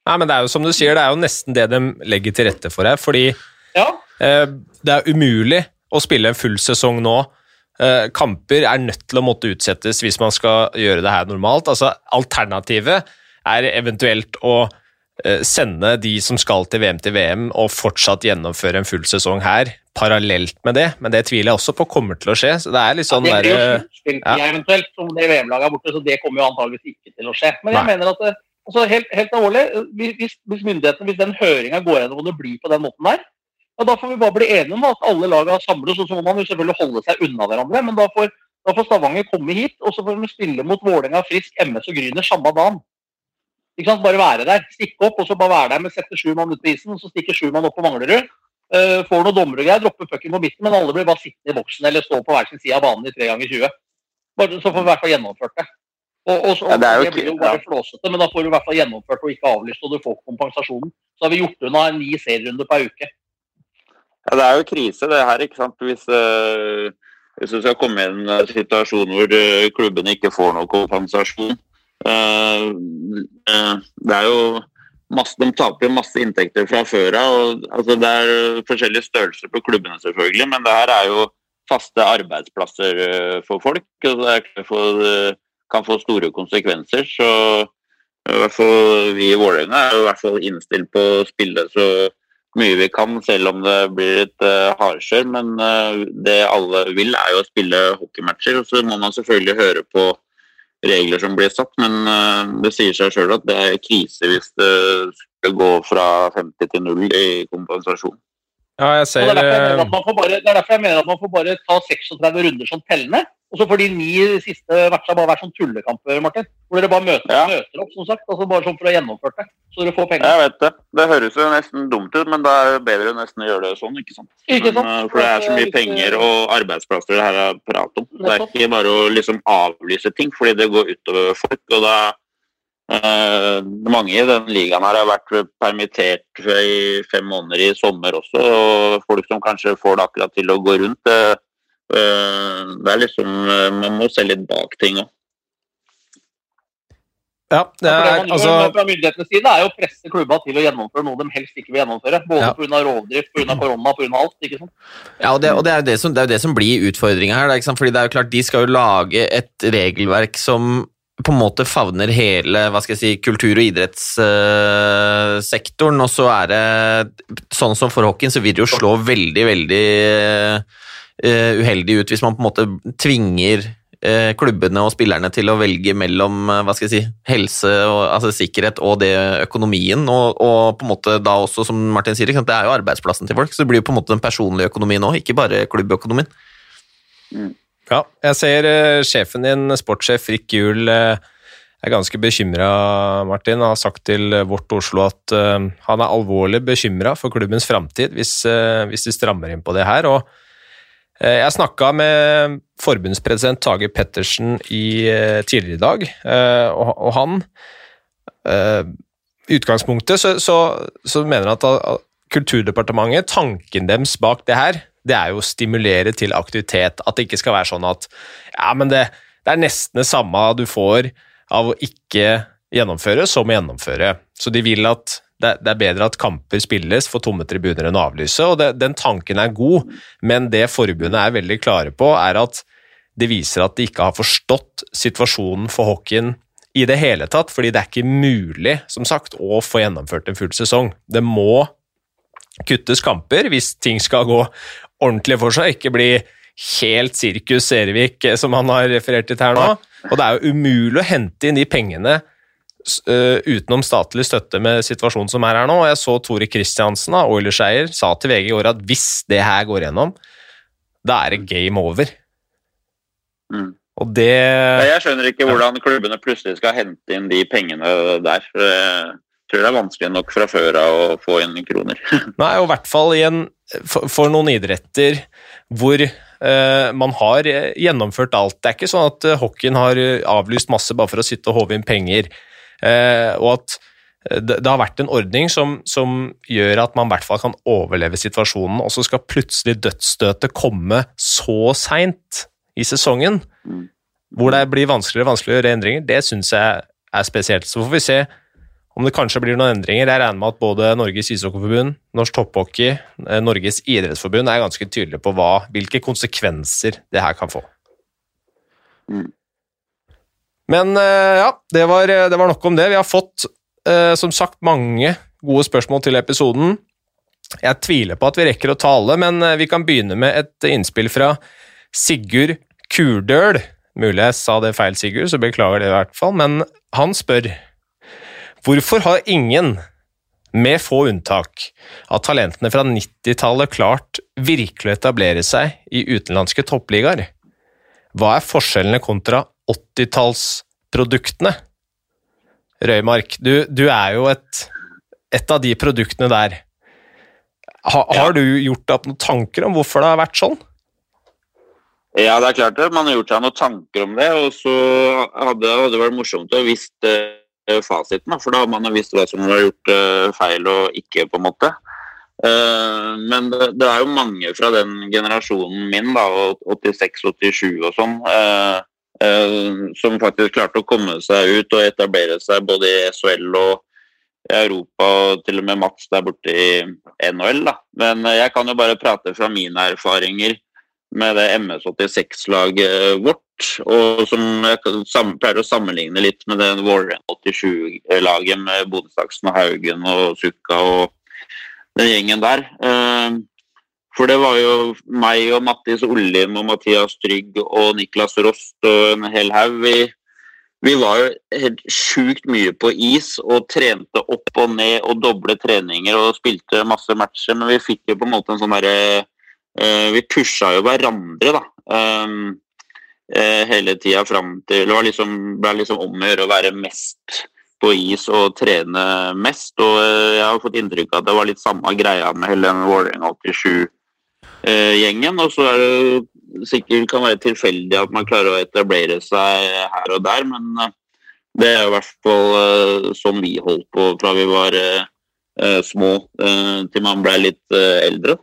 Nei, men det er jo som du sier, det er jo nesten det de legger til rette for her, fordi
Ja,
eh, det er umulig å spille en full sesong nå. Eh, kamper er nødt til å måtte utsettes hvis man skal gjøre det her normalt. Altså, alternativet er eventuelt å eh, sende de som skal til VM til VM, og fortsatt gjennomføre en full sesong her, parallelt med det, men det tviler jeg også på kommer til å skje. så det er litt sånn
ja, det blir jo
der,
sluttspill
ja.
eventuelt, som det VM-laget er borte, så det kommer jo antageligvis ikke til å skje. Men jeg
Nei.
mener at altså helt, helt alvorlig, hvis, hvis myndighetene, hvis den høringa går gjennom og det blir på den måten der, ja, da får vi bare bli enige om at alle lagene samles, og så må man jo selvfølgelig holde seg unna hverandre. Men da får, da får Stavanger komme hit, og så får de spille mot Vålerenga, Frisk, MS og Gryner samme dagen. Ikke sant? Bare være der. Stikke opp, og så bare være der med sette sju mann ut på isen, og så stikker sju mann opp på Manglerud. Uh, får noen dommere og greier, dropper pucken på midten, men alle blir bare sittende i boksen eller stå på hver sin side av banen i tre ganger 20. Bare, så får vi i hvert fall gjennomført det. Og, og, så,
Ja, det
det blir jo bare flåsete, men da får du i hvert fall gjennomført og ikke avlyst, og du får kompensasjonen. Så har vi gjort unna ni serierunder per uke.
Ja, det er jo krise det her, ikke sant. Hvis, eh, hvis du skal komme i en eh, situasjon hvor uh, klubbene ikke får noe kompensasjon. Uh, uh, det er jo masse, De taper masse inntekter fra før av. Altså, det er forskjellige størrelser på klubbene, selvfølgelig, men det her er jo faste arbeidsplasser uh, for folk. og det for, eh, kan få store konsekvenser. så i hvert fall Vi i Vålerenga er i hvert fall innstilt på å spille så mye vi kan, selv om det blir et uh, hardkjør. Men uh, det alle vil, er jo å spille hockeymatcher. Og så må man selvfølgelig høre på regler som blir satt, men uh, det sier seg sjøl at det er krise hvis det skal gå fra 50 til 0 i kompensasjon.
Ja, jeg
Og
ser
det, er derfor jeg
eh,
mener at man får bare, det er derfor jeg mener at man får bare ta 36 runder som tellende. Og så får de ni siste matchene bare være sånn tullekamper, Martin. Hvor dere bare møter,
Ja.
møter opp, som sagt. Altså bare sånn for å ha gjennomført det. Så dere får penger.
Jeg vet det. Det høres jo nesten dumt ut, men da er det bedre å gjøre det sånn. ikke sant?
Ikke sant?
Men, eh, for det er så mye penger og arbeidsplasser det her er prat om. Det er ikke bare å liksom avlyse ting, fordi det går utover folk. og da Mange i den ligaen her har vært permittert i fem måneder i sommer også. og Folk som kanskje får det akkurat til å gå rundt. Det, eh, det er liksom eh, Man må se litt bak ting òg.
Ja, det
Ja,
er altså
fra myndighetenes side er jo å presse klubba til å gjennomføre noe de helst ikke vil gjennomføre. Både
Ja.
pga. rovdrift, pga. korona, pga. alt. ikke sant?
Ja, og det, og det, er jo det, som, det er det som blir utfordringa her. Fordi det er jo klart, De skal jo lage et regelverk som på en måte favner hele hva skal jeg si, kultur- og idrettssektoren. og så er det sånn som for hockeyen, så vil det jo slå veldig, veldig eh, uheldig ut hvis man på en måte tvinger eh, klubbene og spillerne til å velge mellom eh, hva skal jeg si, helse og altså sikkerhet og det økonomien, og, og på en måte da også, som Martin sier, det er jo arbeidsplassen til folk, så det blir jo på en måte den personlige økonomien òg, ikke bare klubbøkonomien.
Ja, jeg ser uh, sjefen din, sportssjef Rick Juel, uh, er ganske bekymra, Martin. Han har sagt til eh, Vårt Oslo at uh, han er alvorlig bekymra for klubbens framtid hvis, hvis de strammer inn på det her. og jeg snakka med forbundspresident Tage Pettersen i, tidligere i dag, og, og han I utgangspunktet så, så, så mener han at Kulturdepartementet, tanken deres bak det her, det er jo å stimulere til aktivitet. At det ikke skal være sånn at ja, men det, det er nesten det samme du får av å ikke gjennomføre som å gjennomføre. Så de vil at det, det er bedre at kamper spilles for tomme tribuner enn å avlyse, og det, den tanken er god, men det forbundet er veldig klare på, er at det viser at de ikke har forstått situasjonen for hockeyen i det hele tatt, fordi det er ikke mulig, som sagt, å få gjennomført en full sesong. Det må kuttes kamper hvis ting skal gå ordentlig for seg, ikke bli helt sirkus Ervik, eh, som han har referert til her nå. Og det er jo umulig å hente inn de pengene øh, utenom statlig støtte med situasjonen som er her nå. Og jeg så Tore Kristiansen, Oilers-eier, sa til VG i år at hvis det her går gjennom, da er det game over.
Mm.
Og det
Jeg skjønner ikke hvordan klubbene plutselig skal hente inn de pengene der. Tror det er vanskelig nok fra før av å få inn kroner. (laughs)
Nei, og i hvert fall i en, for, for noen idretter hvor eh, man har eh, gjennomført alt. Det er ikke sånn at eh, hockeyen har eh, avlyst masse bare for å sitte og håve inn penger. Eh, og at det, det har vært en ordning som, som gjør at man i hvert fall kan overleve situasjonen, og så skal plutselig dødsstøtet komme så seint i sesongen,
Mm.
hvor det blir vanskeligere og vanskeligere å gjøre endringer. Det syns jeg er spesielt. Så får vi se om det kanskje blir noen endringer. Jeg regner med at både Norges ishockeyforbund, Norsk topphockey, eh, Norges idrettsforbund er ganske tydelige på hva, hvilke konsekvenser det her kan få.
Mm.
Men eh, ja, det var, det var nok om det. Vi har fått eh, som sagt mange gode spørsmål til episoden. Jeg tviler på at vi rekker å tale, men eh, vi kan begynne med et innspill fra Sigurd Kurdøl. Mulig jeg sa det feil, Sigurd, så beklager det i hvert fall, men han spør Hvorfor har ingen, med få unntak, av talentene fra 90-tallet klart virkelig å etablere seg i utenlandske toppligaer? Hva er forskjellene kontra 80-tallsproduktene? Røymark, du, du, er jo et, et, av de produktene der. Ha, ja. Har du gjort deg noen tanker om hvorfor det har vært sånn?
Ja, det er klart det. Man har gjort seg noen tanker om det. Og så hadde, hadde det vært morsomt å visst uh, fasiten, for da har man visst hva som har gjort uh, feil og ikke, på en måte. Uh, men det, er jo mange fra den generasjonen min, da, 86-87 og sånn, som faktisk klarte å komme seg ut og etablere seg både i SHL og i Europa, og til og med Mats der borte i NHL. Da. Men jeg kan jo bare prate fra mine erfaringer med det MS86-laget vårt. Og som jeg pleier å sammenligne litt med det Warren 87-laget med Bodensaksen og Haugen og Sukka og den gjengen der. Eh, for det var jo meg og Mattis Ollim og Mathias Trygg og Niklas Rost og en hel haug. Vi, vi, var jo helt sjukt mye på is og trente opp og ned og doble treninger og spilte masse matcher, men vi fikk jo på en måte en sånn derre Eh, vi pusha jo hverandre, da. Um, hele tida fram til Det liksom, ble liksom om å gjøre å være mest på is og trene mest. Og eh, jeg har fått inntrykk av at det var litt samme greia med hele den Vålerenga 87-gjengen. Og så er det sikkert kan være tilfeldig at man klarer å etablere seg her og der, men det er i hvert fall sånn vi holdt på fra vi var små til man ble litt eldre.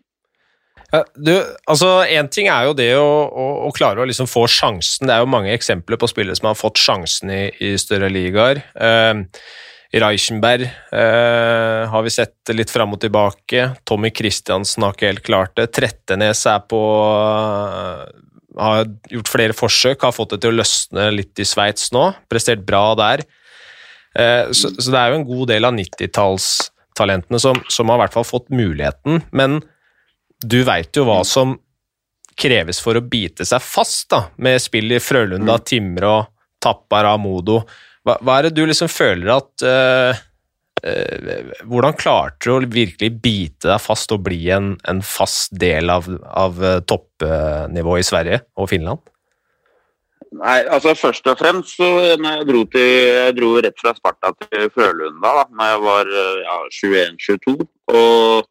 Du, altså Én ting er jo det å, å, å klare å liksom få sjansen. Det er jo mange eksempler på spillere som har fått sjansen i, i større ligaer. Uh, Reichenberg uh, har vi sett litt fram og tilbake. Tommy Christiansen har ikke helt klart det. Trettenes er på uh, Har gjort flere forsøk, har fått det til å løsne litt i Sveits nå. Prestert bra der. Så, så, det er jo en god del av 90-tallstalentene som, som har i hvert fall fått muligheten. men du veit jo hva som kreves for å bite seg fast da, med spill i Frølunda, mm. Timrå, Tappara, Modo. Hva, hva, er det du liksom føler at uh, uh, Hvordan klarte du å virkelig bite deg fast og bli en, en fast del av, av uh, toppnivået i Sverige og Finland?
Nei, altså Først og fremst så når jeg dro, til, jeg dro rett fra Sparta til Frølunda da når jeg var ja, 21-22. og Eh,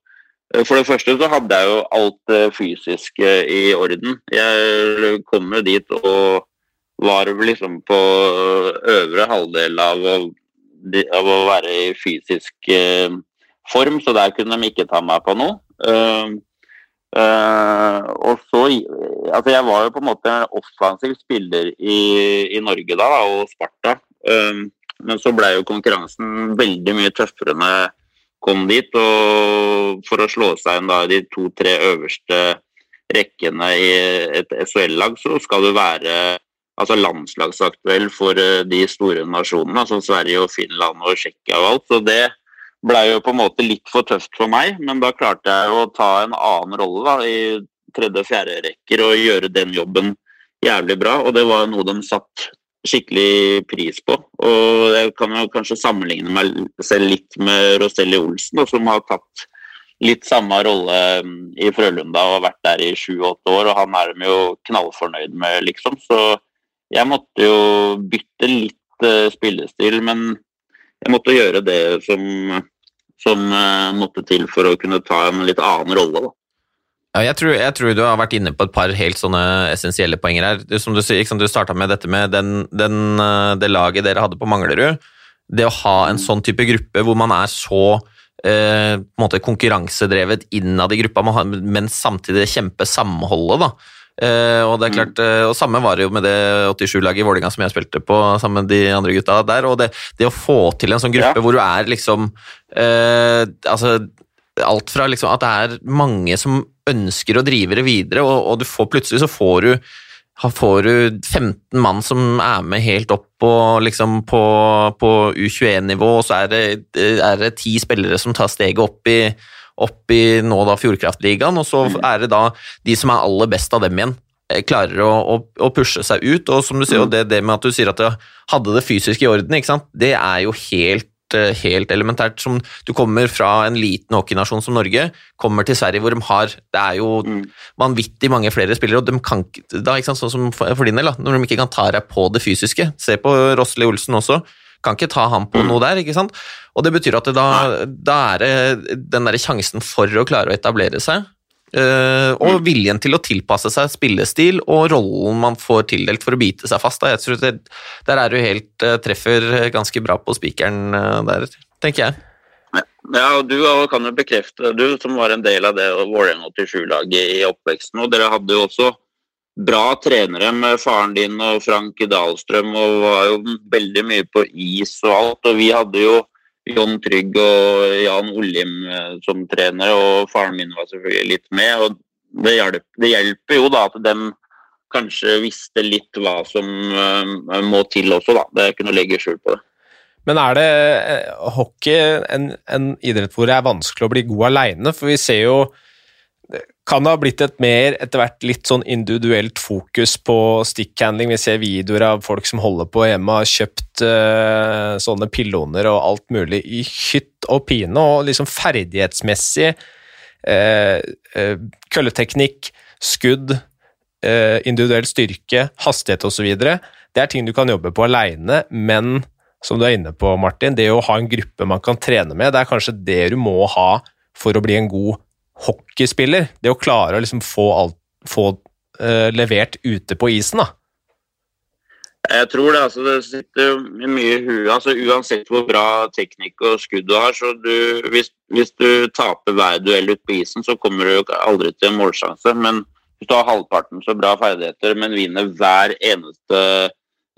for det første så hadde jeg jo alt det fysiske i orden. Jeg kom jo dit og var liksom på øvre halvdel av av å være i fysisk eh, form, så der kunne de ikke ta meg på noe. Og så Altså, jeg var jo på en måte en offensiv spiller i, i Norge da, og Sparta. Men så ble jo konkurransen veldig mye tøffere når jeg kom dit. Og for å slå seg inn da i de to-tre øverste rekkene i et SHL-lag, så skal du være altså landslagsaktuell for eh, de store nasjonene, som Sverige og Finland og Tsjekkia og alt. Så det blei jo på en måte litt for tøft for meg, men da klarte jeg å ta en annen rolle da, i tredje-fjerde rekker og gjøre den jobben jævlig bra. Og det var noe de satt skikkelig pris på. Og jeg kan jo kanskje sammenligne meg selv litt med Roselli Olsen, som har tatt litt samme rolle mm, i Frølunda og vært der i sju-åtte år, og han er de jo knallfornøyd med, liksom. Så jeg måtte jo bytte litt uh, spillestil, men jeg måtte gjøre det som, som uh, måtte til for å kunne ta en litt annen rolle, da.
Ja, jeg, tror, jeg, tror, du har vært inne på et par helt sånne essensielle poenger her. Som du, du starta med dette med den, den, eh, det laget dere hadde på Manglerud. Det å ha en sånn type gruppe hvor man er så eh, på en måte konkurransedrevet innad i gruppa, men samtidig kjempe samholdet. da. Eh, og det er klart, eh, og samme var det jo med det 87-laget i Vålinga som jeg spilte på sammen med de andre gutta der. og Det, det å få til en sånn gruppe ja. hvor du er liksom eh, altså alt fra liksom at det er mange som ønsker å drive det videre, og, og du får plutselig så får du får du 15 mann som er med helt opp på, liksom på, på U21-nivå, og så er det, er det ti spillere som tar steget opp i, opp i nå da Fjordkraftligaen, og så er det da de som er aller best av dem igjen, eh, klarer å, å, å pushe seg ut. Og som du sier, og det, det med at du sier at du hadde det fysisk i orden, det er jo helt helt elementært. Som du kommer fra en liten hockeynasjon som Norge, kommer til Sverige hvor de har Det er jo
Mm.
vanvittig mange flere spillere, og de kan da, ikke sant, sånn som for din del, da, når de ikke kan ta deg på det fysiske. Se på Rosli Olsen også. Kan ikke ta ham på
Mm.
noe der, ikke sant. Og det betyr at det da, da er det den derre sjansen for å klare å etablere seg, eh, og viljen til å tilpasse seg spillestil og rollen man får tildelt for å bite seg fast. Da. Jeg tror det, der er du helt uh, treffer ganske bra på spikeren uh, der, tenker jeg.
Ja, og du kan jo bekrefte, du som var en del av det Vålerenga 87-laget i oppveksten, og dere hadde jo også bra trenere med faren din og Frank Dahlstrøm, og var jo veldig mye på is og alt. Og vi hadde jo John Trygg og Jan Ollim eh, som trenere, og faren min var selvfølgelig litt med. og Det hjelper, det hjelper jo da at de kanskje visste litt hva som eh, må til også, da. Det er ikke noe å legge skjul på det.
Men er det eh, hockey en, en idrett hvor det er vanskelig å bli god aleine? For vi ser jo Kan det ha blitt et mer etter hvert litt sånn individuelt fokus på stickhandling? Vi ser videoer av folk som holder på hjemme, har kjøpt uh, sånne pilloner og alt mulig i hytt og pine, og liksom ferdighetsmessig uh, uh, Kølleteknikk, skudd, individuell styrke, hastighet osv. Det er ting du kan jobbe på aleine, men som du er inne på, Martin, det å ha en gruppe man kan trene med, det er kanskje det du må ha for å bli en god hockeyspiller. Det å klare å liksom få, alt, få uh, levert ute på isen, da.
Jeg tror det, altså, det sitter mye i huet. Altså, uansett hvor bra teknikk og skudd du har, så du, hvis, hvis du taper hver duell ute på isen, så kommer du aldri til en målsjanse. Men hvis du har halvparten så bra ferdigheter, men vinner hver eneste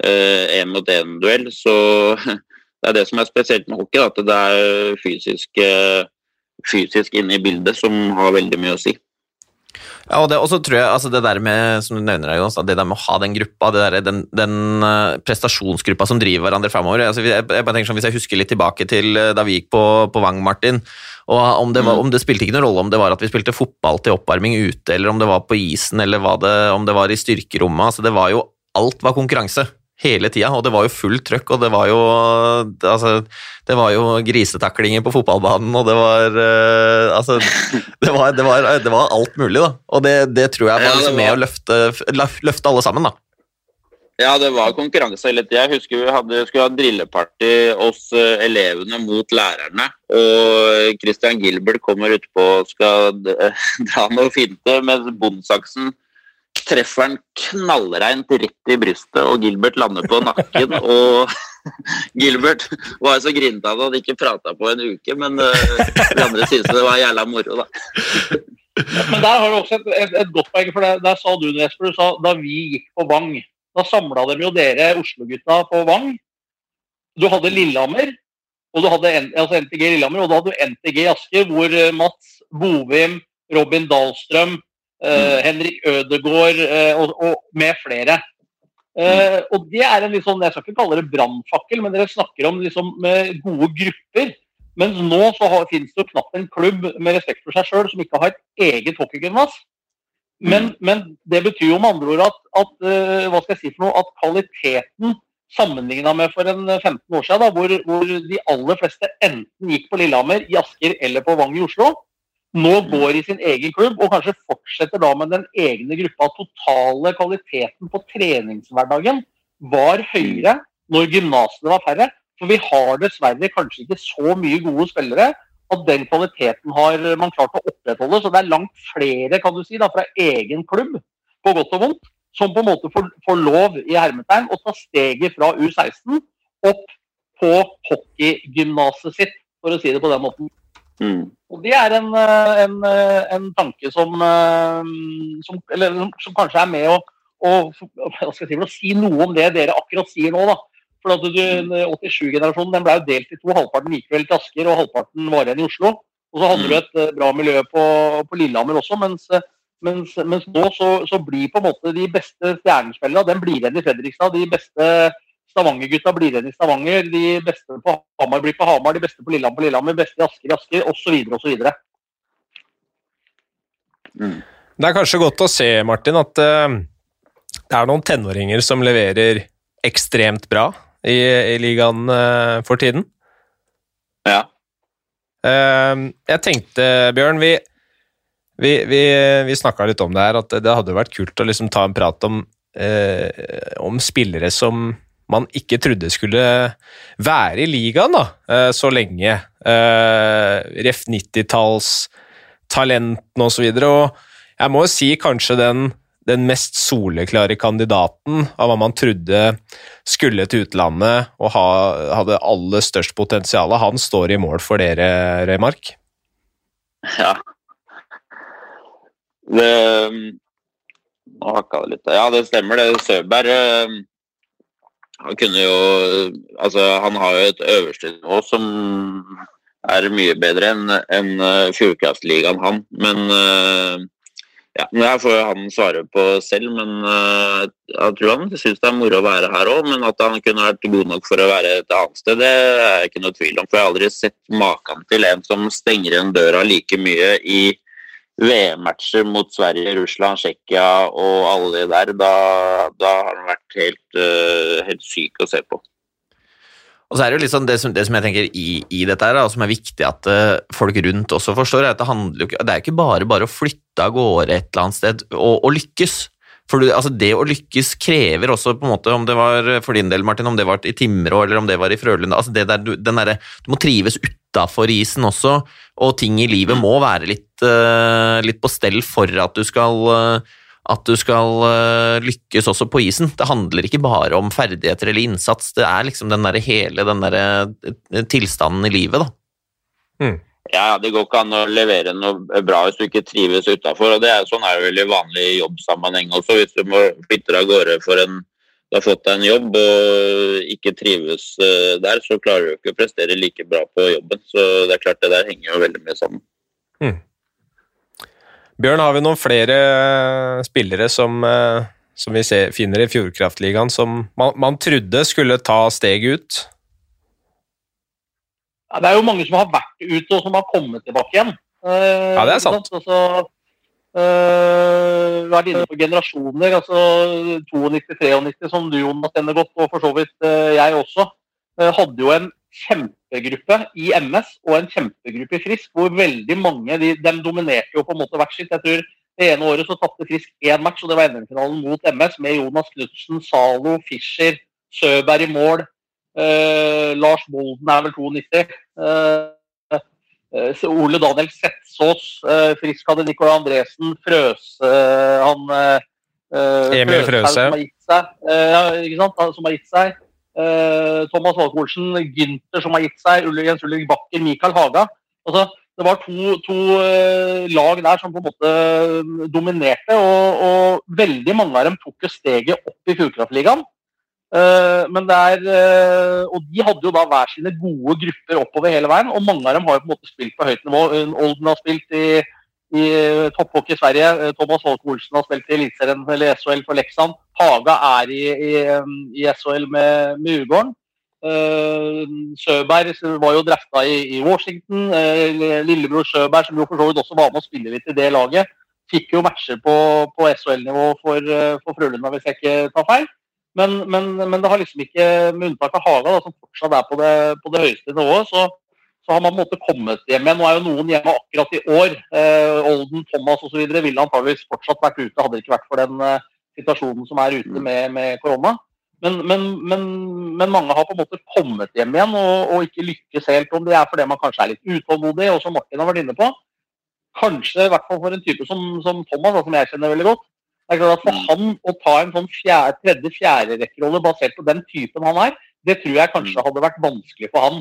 én-mot-én-duell, så (laughs) det er det som er spesielt med hockey, at det er fysisk, eh, fysisk inne i bildet som har veldig mye å si.
Ja, og det, også tror jeg altså det der med som du nevner, Jonas, det der med å ha den gruppa, det der, den, den eh, prestasjonsgruppa som driver hverandre framover altså, jeg, jeg bare tenker sånn, Hvis jeg husker litt tilbake til eh, da vi gikk på, på Vang, Martin, og om det, var, om det spilte ikke noen rolle om det var at vi spilte fotball til oppvarming ute, eller om det var på isen, eller det, om det var i styrkerommet altså det var jo, Alt var konkurranse hele tida, og det var jo fullt trøkk, og det var jo altså, det var jo grisetaklinger på fotballbanen, og det var uh, Altså, (laughs) det var, det var, det var alt mulig, da. Og det, det tror jeg var liksom med å løfte, løfte alle sammen, da.
Ja, det var konkurranse hele tida. Jeg husker vi hadde, skulle ha drilleparty oss eh, elevene mot lærerne. Og Christian Gilbert kommer utpå og skal (laughs) dra noe finte, mens bondsaksen treffer han knallreint rett i brystet, og Gilbert lander på nakken. (laughs) Og (laughs) Gilbert var så grinete det han ikke prata på en uke, men eh, de andre syntes det var jævla moro, da.
Men der har du også et, et, et godt poeng, for der, der sa du Jesper, du sa da vi gikk på Vang, da samla de jo dere Oslo-gutta på Vang. Du hadde Lillehammer, og du hadde altså NTG Lillehammer, og da hadde du NTG Asker, hvor eh, Mats Bovim, Robin Dahlstrøm, Henrik Ødegaard eh, og, og med flere. Eh, og det er en sånn, Jeg skal ikke kalle det brannfakkel, men dere snakker om liksom med gode grupper. Mens nå så har, finnes det jo knapt en klubb med respekt for seg sjøl som ikke har et eget hockeygymnas. Men, men det betyr jo med andre ord at, at eh, hva skal jeg si for noe, at kvaliteten sammenligna med for en 15 år siden, da, hvor, hvor de aller fleste enten gikk på Lillehammer, i Asker eller på Vang i Oslo, nå går i sin egen klubb og kanskje fortsetter da med den egne gruppa. Totale kvaliteten på treningshverdagen var høyere når gymnasene var færre. For vi har dessverre kanskje ikke så mye gode spillere at den kvaliteten har man klart å opprettholde. Så det er langt flere kan du si, da, fra egen klubb, på godt og vondt, som på en måte får, får lov i hermetegn å ta steget fra U16 opp på hockeygymnaset sitt, for å si det på den måten.
Mm.
Og Det er en, eh, en, eh, en tanke som, eh, som, eller, som- kanskje er med å, å, si, å si noe om det dere akkurat sier nå. da. For 87-generasjonen ble jo delt i to. Halvparten gikk vel til Asker, og halvparten var igjen i Oslo. Og så hadde du et bra miljø på, på Lillehammer også, mens Mens, mens nå så, så, blir på en måte de beste stjernespillerne den blir igjen i Fredrikstad. De beste Stavanger-gutta blir igjen i Stavanger. De beste på Hamar blir på Hamar, de beste på Lillehammer på Lillehammer, de beste i Asker i Asker, osv. osv.
Mm. Det er kanskje godt å se, Martin, at uh, det er noen tenåringer som leverer ekstremt bra i, i ligaen uh, for tiden.
Ja.
Uh, jeg tenkte, Bjørn, vi, vi, vi, vi snakka litt om det her, at det hadde vært kult å liksom ta en prat om, om spillere som man ikke trodde skulle være i ligaen da, så lenge. Ref 90-talls talentene osv. Og, så og jeg må jo si kanskje den, den mest soleklare kandidaten av hva man trodde skulle til utlandet og ha, hadde aller størst potensial. Han står i mål for dere, Remark?
Ja. Det Nå hakka det litt. Ja, det stemmer det. Søberg eh, han kunne jo Altså, han har jo et øverste nivå som er mye bedre enn en eh, Fjordkraftligaen, han. Men uh, ja, Det her får han svare på selv, men uh, jeg tror han syns det er moro å være her òg. Men at han kunne vært god nok for å være et annet sted, det er ikke noe tvil om. For jeg har aldri sett maken til en som stenger igjen døra like mye i VM-matcher mot Sverige, Russland, Tsjekkia og alle de der. Da, da har han vært helt, uh, helt syk å se på.
Og så er Det jo liksom det som, det som jeg tenker i, i dette her, og som er viktig at uh, folk rundt også forstår, er at det handler det er ikke bare bare å flytte av gårde et eller annet sted og, og lykkes. For altså Det å lykkes krever også, på en måte, om det var for din del, Martin, om det var i Timrå eller om det var i Frølunda altså det der, den der, du må trives utafor isen også, og ting i livet må være litt, uh, litt på stell for at du skal uh, at du skal eh, lykkes også på isen. Det handler ikke bare om ferdigheter eller innsats, det er liksom den der hele den der eh, tilstanden i livet, da.
Mm. Ja, det går ikke an å levere noe bra hvis du ikke trives utafor. Sånn er det vel i vanlig jobbsammenheng også. Hvis du må flytte av gårde for en du har fått deg en jobb og ikke trives eh, der, så klarer du ikke å prestere like bra på jobben. Så det er klart det der henger jo veldig mye sammen. Mm.
Bjørn, har vi noen flere eh, spillere som, eh, som vi ser, finner i Fjordkraftligaen som man, man, trodde skulle ta steget ut?
Det er jo mange som har vært ute og som har kommet tilbake igjen.
Uh, ja, det er sant.
Altså, uh, vært inne på generasjoner. altså 92-93, som du Jonas kjenner godt, og for så vidt uh, jeg også. hadde jo en kjempegruppe i MS og en kjempegruppe i Frisk, hvor veldig mange de, de dominerte jo på en måte hvert sitt. Jeg tror Det ene året så tapte Frisk én match, og det var NM-finalen mot MS, med Jonas Knutsen, Zalo, Fischer, Søberg i mål. Eh, Lars Bolden er vel 92. Eh, eh, Ole Daniel Setsås. Eh, Frisk hadde Nicolai Andresen. Frøse han
eh, Emil Frøse.
Som har gitt seg. ikke sant? Som har gitt seg. Eh, Thomas Valkolsen, Gynter som har gitt seg, Jens Ulrik Bakker, Mikael Haga. Altså, det var to, to uh, lag der som på en måte dominerte, og, og, veldig mange av dem tok jo steget opp i Fjordkraftligaen. Uh, men det uh, og de hadde jo da hver sine gode grupper oppover hele veien, og mange av dem har jo på en måte spilt på høyt nivå. Olden har spilt i i eh, topphockey i Sverige. Eh, Thomas Holk Olsen har spilt i Eliteserien eller SHL for Leksand. Haga er i, i, i SHL med, med Ugården. Søberg var jo drafta i, i, Washington. Lillebror Søberg, som jo for så vidt også var med å spille litt i det laget, fikk jo matcher på, på SHL-nivå for, for Frølunda, hvis jeg ikke tar feil. Men, men, men, det har liksom ikke, med unntak av Haga, da, som fortsatt er på det, på det høyeste nivået, så, så har man måte kommet hjem igjen. Nå er jo noen hjemme akkurat i år. Eh, Olden, Thomas osv. ville antageligvis fortsatt vært ute, hadde det ikke vært for den eh, situasjonen som er ute med, med korona. Men, men, mange har på en måte kommet hjem igjen og, og, ikke lykkes helt. Om det er fordi man kanskje er litt utålmodig, og som Martin har vært inne på. Kanskje i hvert fall for en type som, som Thomas, som jeg kjenner veldig godt. Det er klart at For mm. han å ta en sånn tredje-fjerde-rekkerolle basert på den typen han er, det tror jeg kanskje mm. hadde vært vanskelig for han.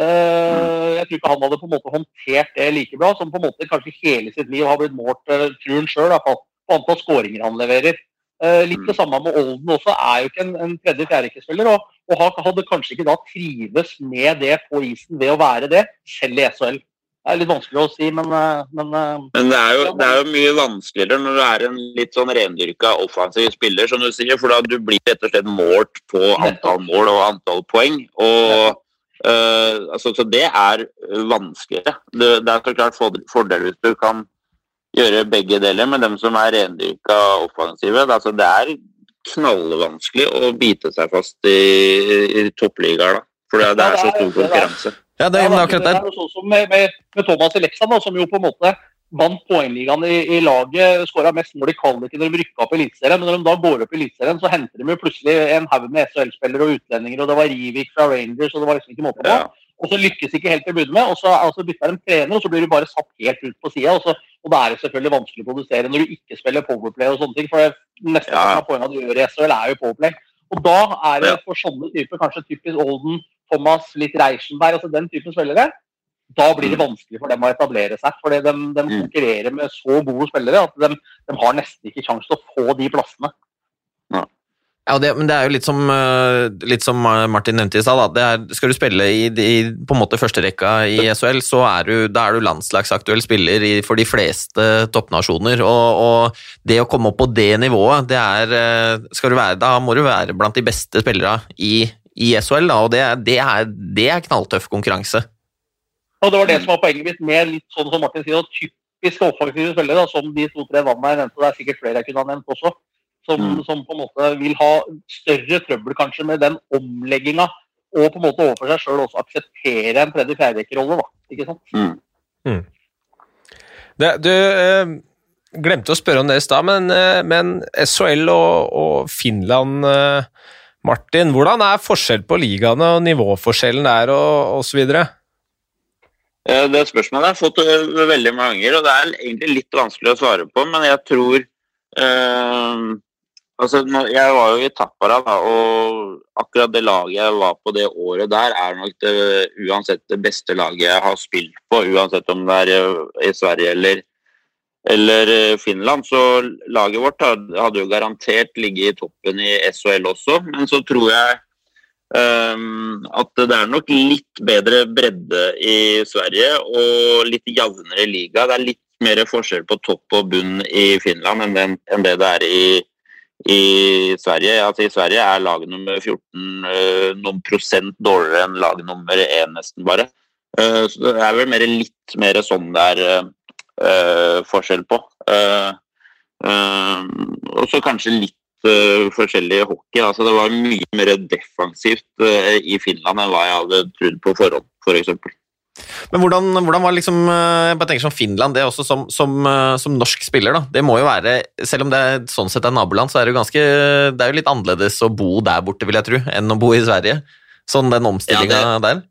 Uh, jeg tror ikke han hadde på en måte håndtert det like bra som på en måte kanskje hele sitt liv har blitt målt, tror han sjøl, på antall skåringer han leverer. Uh, litt det samme med Olden også, er jo ikke en, en tredje-fjerderekkespiller. Og, og hadde kanskje ikke da trives med det på isen ved å være det, selv i SHL. Det er litt vanskelig å si, men, eh, men eh,
Men det er, jo, det er jo mye vanskeligere når du er en litt sånn rendyrka offensiv spiller, som du sier, for da du blir rett og slett målt på antall mål og antall poeng. og uh, altså, Så det er vanskeligere. Det, det er så klart ford- fordel hvis du kan gjøre begge deler, men dem som er rendyrka offensive, altså, det er knallvanskelig å bite seg fast i, i toppligaer, da. For det, det er så stor konkurranse.
Ja, det,
Ja,
akkurat
det
det
er jo sånn som med, med, med Thomas Eleksa, da, som jo på en måte vant poengligaen i, i laget, skåra mest mål i kvaliken når de rykka opp i Eliteserien. Men når de da går opp i Eliteserien, så henter de jo plutselig en haug med SHL-spillere og utlendinger, og det var Rivik fra Rangers, og det var liksom ikke måte på.
Ja.
Og så lykkes ikke helt til å begynne med, og så altså, bytter de trener, og så blir de bare satt helt ut på sida. Og, så- og da er det selvfølgelig vanskelig å produsere når du ikke spiller powerplay og sånne ting. For det neste
Ja.
av poengene du gjør i SHL, er jo powerplay. Og da er det for sånne typer, kanskje typisk Olden, Thomas, litt Reichenberg, altså den typen spillere, da blir det vanskelig for dem å etablere seg. For de, de
Mm.
konkurrerer med så gode spillere at de, de har nesten ikke sjanse til å få de plassene.
Ja, det, men det er jo litt som, eh, litt som Martin nevnte i stad. Skal du spille i, i på en måte førsterekka i SHL, så er du, er du landslagsaktuell spiller i, for de fleste toppnasjoner. Og, og det å komme opp på det nivået, det er eh, skal du være, Da må du være blant de beste spillerne i, i SHL, da, og det, det, er, det er knalltøff konkurranse.
Og det var det som var poenget mitt med litt sånn som Martin sier, typiske offensive spillere, da, som de to-tre vannene jeg nevnte, det er sikkert flere jeg kunne ha nevnt også, som,
Mm.
som på en måte vil ha større trøbbel kanskje med den omlegginga, og på en måte overfor seg sjøl også akseptere en tredje-fjerdekkerolle, da. Ikke sant?
Mm.
Det, du eh, glemte å spørre om det i stad, men, eh, men SHL og, og Finland, eh, Martin, hvordan er forskjell på ligaene og nivåforskjellen der og osv.?
Eh, Det spørsmålet har jeg fått veldig mange ganger, og det er egentlig litt vanskelig å svare på, men jeg tror altså, Jeg var jo i Tappara, og akkurat det laget jeg var på det året der, er nok det, uansett det beste laget jeg har spilt på, uansett om det er eh, i Sverige eller, eller eh, Finland. Så laget vårt hadde, jo garantert ligget i toppen i SHL også, men så tror jeg Um, at det er nok litt bedre bredde i Sverige og litt jevnere liga. Det er litt mer forskjell på topp og bunn i Finland enn, det, enn det det er i, i Sverige. Altså, I Sverige er lag nummer 14 uh, noen prosent dårligere enn lag nummer 1, nesten bare. Uh, så det er vel mer, litt mer sånn det er uh, forskjell på. Og så kanskje litt forskjellig hockey. Altså, det var mye mer defensivt i Finland enn hva jeg hadde trodd på forhånd, f.eks. For
Men hvordan, hvordan var liksom eh, Jeg bare tenker som Finland, det også som, som, eh, som norsk spiller, da. Det må jo være Selv om det er, sånn sett er naboland, så er det jo ganske Det er jo litt annerledes å bo der borte, vil jeg tro, enn å bo i Sverige. Sånn den omstillinga
Ja,
der.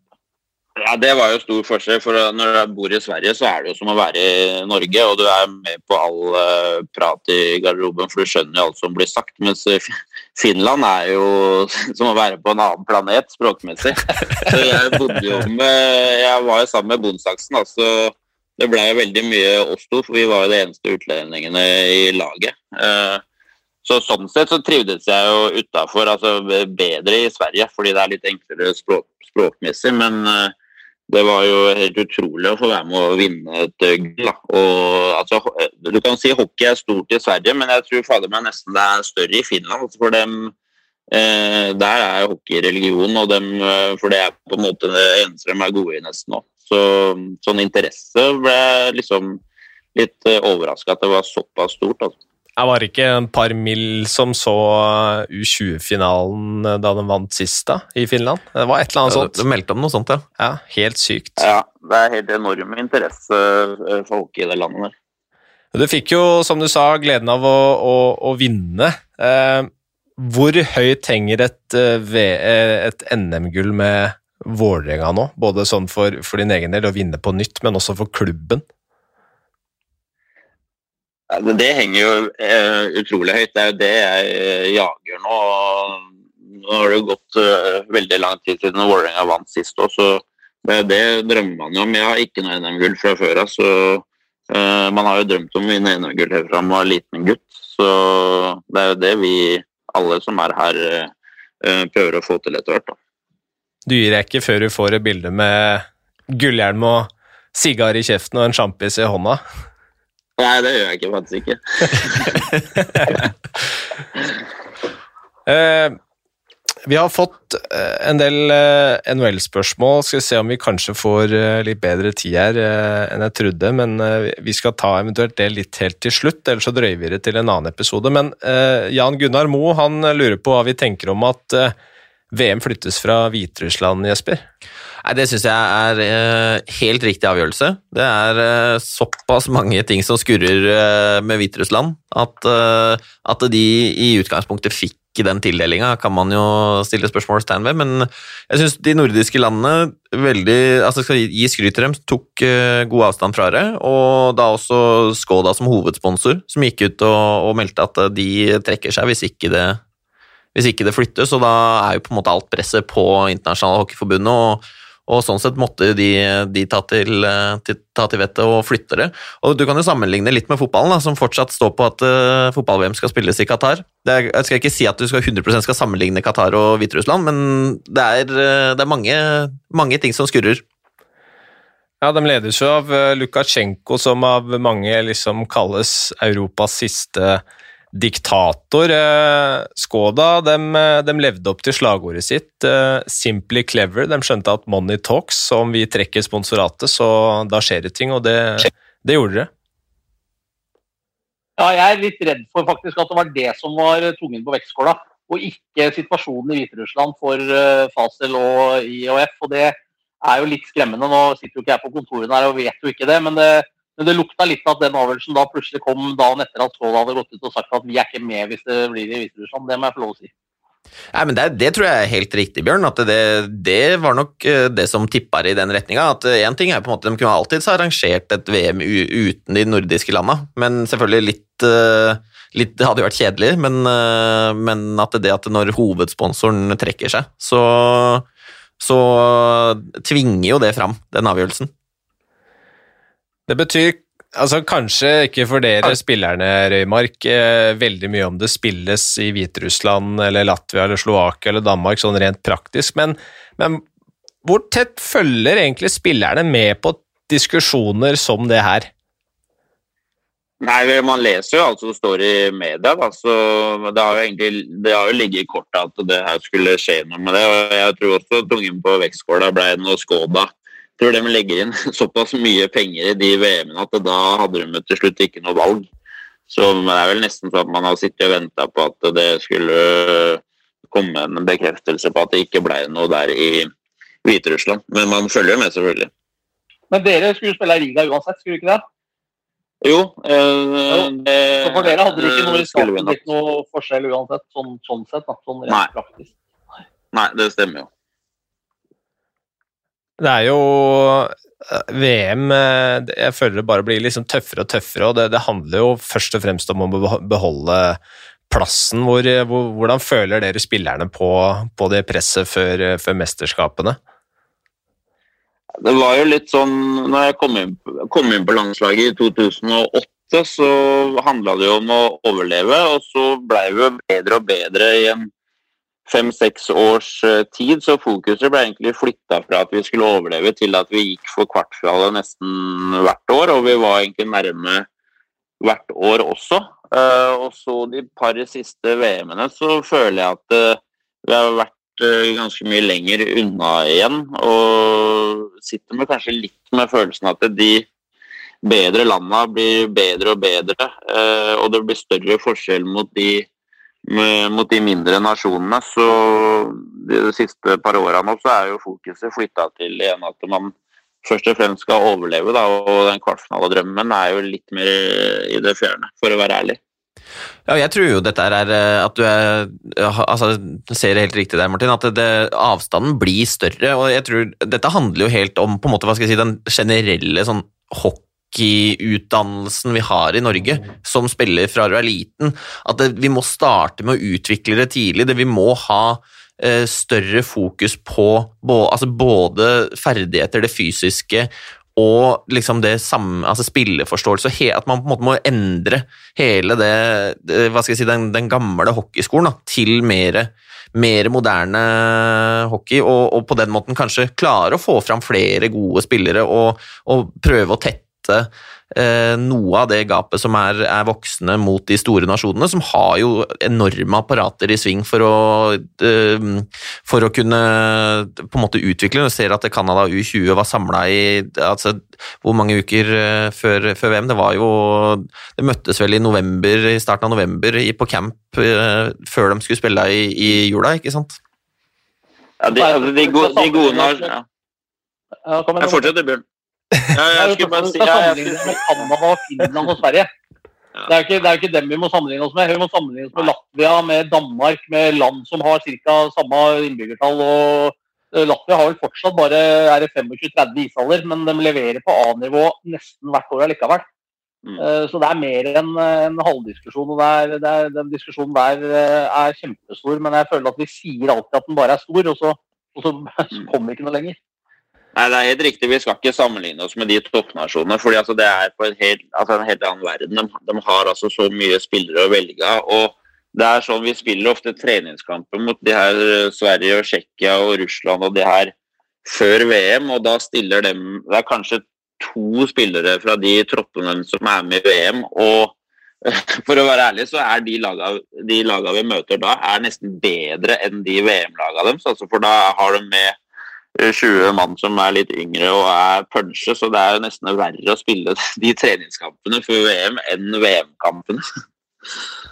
Ja, Det var jo stor forskjell. for Når du bor i Sverige, så er det jo som å være i Norge. Og du er med på all uh, prat i garderoben, for du skjønner jo alt som blir sagt. Mens Finland er jo (laughs) som å være på en annen planet språkmessig. Så jeg bodde jo med Jeg var jo sammen med Bondsaksen, altså. Det ble jo veldig mye oss to, for vi var jo de eneste utlendingene i laget. Uh, så Sånn sett så trivdes jeg jo utafor, altså bedre i Sverige, fordi det er litt enklere språk, språkmessig. Men uh, det var jo helt utrolig å få være med å vinne et uh, gull. altså, du kan si hockey er stort i Sverige, men jeg tror fader meg nesten det er større i Finland. altså, For dem, eh, der er hockey religion, og dem, eh, for det er på en måte det eneste de er gode i nesten òg. Så sånn interesse ble liksom litt overraska at det var såpass stort. altså.
Jeg var ikke en par mil som så U20-finalen da de vant sist da, i Finland. Det var et eller annet
Ja,
sånt.
Du meldte om noe sånt, ja.
Ja, helt sykt.
Ja, det er helt enorm interesse eh, for hockey i det landet der.
Du fikk jo, som du sa, gleden av å, å, å vinne. Eh, hvor høyt henger et, eh, eh, et NM-gull med Vålerenga nå? Både sånn for, for din egen del å vinne på nytt, men også for klubben.
Ja, det, henger jo eh, utrolig høyt. Det er jo det jeg eh, jager nå. Nå har det jo gått eh, veldig lang tid siden Vålerenga vant sist òg, så det, drømmer man jo om. Jeg har ikke noe NM-gull fra før av, så man har jo drømt om å vinne NM-gull helt fra man var liten gutt. Så det er jo det vi alle som er her, prøver å få til etter hvert.
Du gir deg ikke før du får et bilde med gullhjelm og sigar i kjeften og en sjampis i hånda?
Nei, det gjør jeg ikke, faktisk ikke.
uh, (laughs) vi har fått eh, en del uh, NHL-spørsmål. Skal vi se om vi kanskje får uh, litt bedre tid her eh, enn jeg trodde. Men eh, vi skal ta eventuelt det litt helt til slutt, ellers så drøyer vi det til en annen episode. Men eh, Jan Gunnar Moe han lurer på hva vi tenker om at eh, VM flyttes fra Hviterussland, Jesper?
Nei, Det syns jeg er eh, helt riktig avgjørelse. Det er eh, såpass mange ting som skurrer eh, med Hviterussland at, at de i utgangspunktet fikk den tildelinga, kan man jo stille spørsmålstegn ved. Men jeg syns de nordiske landene veldig altså skal gi skryt til dem, tok god avstand fra det. Og da også Skoda som hovedsponsor, som gikk ut og, og meldte at de trekker seg hvis ikke det hvis ikke det flyttes, og da er jo på en måte alt presset på Internasjonale Hockeyforbundet, og, og sånn sett måtte de, de ta, til, eh, til, til vettet og flytte det. Og du kan jo sammenligne litt med fotballen, da, som fortsatt står på at uh, fotball-VM skal spilles i Qatar. Er, jeg skal ikke si at du skal 100 skal sammenligne Qatar og Hviterussland, men det er, eh, det er mange, mange ting som skurrer.
Ja, De ledes jo av Lukasjenko, som av mange liksom kalles Europas siste diktator. Eh, Skoda de, de levde opp til slagordet sitt, eh, 'Simply clever'. De skjønte at 'money talks', så om vi trekker sponsoratet, så da skjer det ting, og det, det gjorde dere.
Ja, jeg er litt redd for faktisk at det var det som var tungen på vektskåla, og ikke situasjonen i Hviterussland for Fasel og IOF. og Det er jo litt skremmende. Nå sitter jo ikke jeg på kontoret her og vet jo ikke det, men det, men det lukta litt at den avgjørelsen da plutselig kom dagen etter at Skål hadde gått ut og sagt at vi er ikke med hvis det blir i Hviterussland. Det må jeg få lov å si.
Nei, men det, det, tror jeg er helt riktig, Bjørn. at Det, det var nok eh, det som tippa i den retninga. Én ting er på en måte, De kunne alltids ha arrangert et VM uten de nordiske landa, men selvfølgelig litt, eh, litt Det hadde jo vært kjedelig, men, eh, men at det at når hovedsponsoren trekker seg, så, så tvinger jo det fram, den avgjørelsen.
Det betyr altså kanskje ikke for dere spillerne, Røymark, eh, veldig mye om det spilles i Hviterussland eller Latvia eller Slovakia eller Danmark, sånn rent praktisk, men, men hvor tett følger egentlig spillerne med på diskusjoner som det her?
Nei, Man leser jo alt som står i media. Da. Så det har jo egentlig det har jo ligget i kortet at det her skulle skje noe med det. og Jeg tror også tungen på vektskåla ble noe Skoda tror de legger inn (laughs) såpass mye penger i de VM-ene at da hadde de til slutt ikke noe valg. Så det er vel nesten sånn at man har sittet og venta på at det skulle komme en bekreftelse på at det ikke ble noe der i Hviterussland. Men man følger jo med, selvfølgelig.
Men dere skulle spille i Riga uansett, skulle dere ikke det?
Jo. Øh,
det, så for dere hadde det ikke noe blitt noe forskjell uansett, sånn, sånn sett? Da, sånn rett
Nei.
praktisk.
Nei, det stemmer jo.
Det er jo eh, VM eh, Jeg føler det bare blir liksom tøffere og tøffere, og det, det handler jo først og fremst om å beholde plassen. Hvor, hvor, hvordan føler dere spillerne på, på det presset før, før, mesterskapene?
Det var jo litt sånn når jeg kom inn, kom inn på landslaget i 2008, så handla det jo om å overleve, og så blei vi bedre og bedre i en fem-seks års eh, tid, så fokuset ble egentlig flytta fra at vi skulle overleve, til at vi gikk for kvartfinale nesten hvert år, og vi var egentlig nærme hvert år også. Eh, og så de par siste VM-ene så føler jeg at eh, vi har vært ganske mye lenger unna igjen, og sitter med kanskje litt med følelsen at de bedre landa blir bedre og bedre, og det blir større forskjell mot de mot de mindre nasjonene. Så de siste par åra nå så er jo fokuset flytta til igjen at man først og fremst skal overleve. Da, og den kvartfinaledrømmen er jo litt mer i det fjerne, for å være ærlig.
Ja, jeg tror jo dette er at du er altså, ser helt riktig der, Martin, at det, avstanden blir større. og jeg tror Dette handler jo helt om på en måte, hva skal jeg si, den generelle sånn hockey hockeyutdannelsen vi har i Norge, som spiller fra du er liten. At det, vi må starte med å utvikle det tidlig. Det, vi må ha eh, større fokus på bo, altså både ferdigheter, det fysiske, og liksom det samme, altså spilleforståelse, at man på en måte må endre hele det hva skal jeg si, den, den gamle hockeyskolen da, til mer, mer moderne hockey, og, og, på den måten kanskje klare å få fram flere gode spillere og, og prøve å tette eh, noe av det gapet som er, er, voksne mot de store nasjonene, som har jo enorme apparater i sving for å, eh, for å kunne på en måte utvikle. Du ser at Canada U20 var samla i altså, hvor mange uker eh, før, før, VM? Det var jo Det møttes vel i november, i starten av november på camp før de skulle spille i, i jula, ikke sant?
Ja, de, altså, de, gode, de gode ja. Jeg fortsetter, Bjørn. Ja, jeg skulle bare si
sammenligne med Canada, Finland og Sverige. Det er, ikke, er ikke dem vi må sammenligne oss med. Vi må sammenligne oss med Latvia, med Danmark, med land som har ca. samme innbyggertall. og eh, Latvia har vel fortsatt bare 25-30 ishaller, men de leverer på A-nivå nesten hvert år allikevel. Mm. Eh, så det er mer enn en halvdiskusjon. og det er, det er, Den diskusjonen der eh, er kjempestor, men jeg føler at vi sier alltid at den bare er stor, og så, og så, så (laughs) kommer vi ikke noe lenger.
Nei, det er helt riktig. Vi skal ikke sammenligne oss med de toppnasjonene. fordi altså, Det er på helt, altså, en helt annen verden. De, de, har altså så mye spillere å velge av. og det er sånn Vi spiller ofte treningskamper mot de her eh, Sverige, og Tsjekkia og Russland og de her før VM. og da stiller dem, Det er kanskje to spillere fra de troppene som er med i VM. og (laughs) for å være ærlig, så er de laga vi møter da, er nesten bedre enn de VM-laga deres. Altså for da har de med 20 mann som er litt yngre og er punche, så det er jo nesten verre å spille (laughs) de treningskampene for VM enn VM-kampene. (laughs)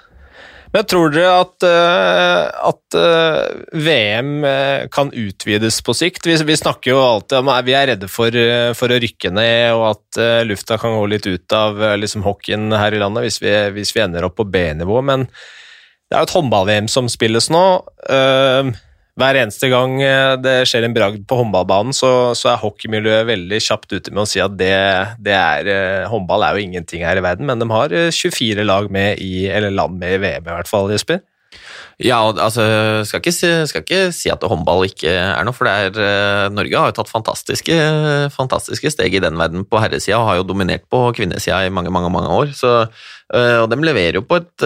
Men tror dere at, eh, at eh, VM eh, kan utvides på sikt? Vi, vi, snakker jo alltid om at vi er redde for, for, å rykke ned, og at lufta kan gå litt ut av liksom, hockeyen her i landet hvis vi, hvis vi ender opp på B-nivå. Men det er jo et håndball-VM som spilles nå. Uh, hver eneste gang eh, det skjer en bragd på håndballbanen, så, så er hockeymiljøet veldig kjapt ute med å si at det, det er eh, Håndball er jo ingenting her i verden, men de har 24 eh, lag med i, eller land med i VM i hvert fall, Jesper?
Ja, altså, skal ikke, si, skal ikke si at håndball ikke er noe, for det er, Norge har jo tatt fantastiske, fantastiske steg i den verden på herresida, og har jo dominert på kvinnesida i mange, mange, mange år. Så, og de leverer jo på et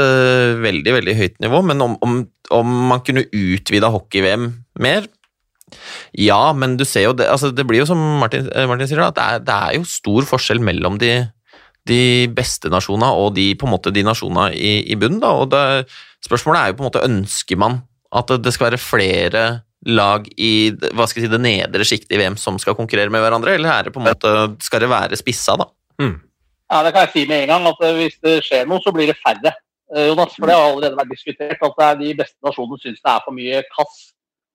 veldig, veldig høyt nivå, men om, om om man kunne utvida hockey-VM mer. Ja, men du ser jo det altså Det blir jo som Martin, eh, Martin sier, at det er, det er, jo stor forskjell mellom de, de beste nasjonene og de, på en måte, de nasjonene i, i bunnen. Da. og det, Spørsmålet er jo på en måte ønsker man at det skal være flere lag i hva skal jeg si, det nedre sjiktet i VM som skal konkurrere med hverandre, eller er det på en måte, skal det være spissa, da? Mm.
Ja, Det kan jeg si med en gang, at hvis det skjer noe, så blir det færre. Eh, Jonas, for det har allerede vært diskutert at det er de beste nasjonene syns det er for mye kass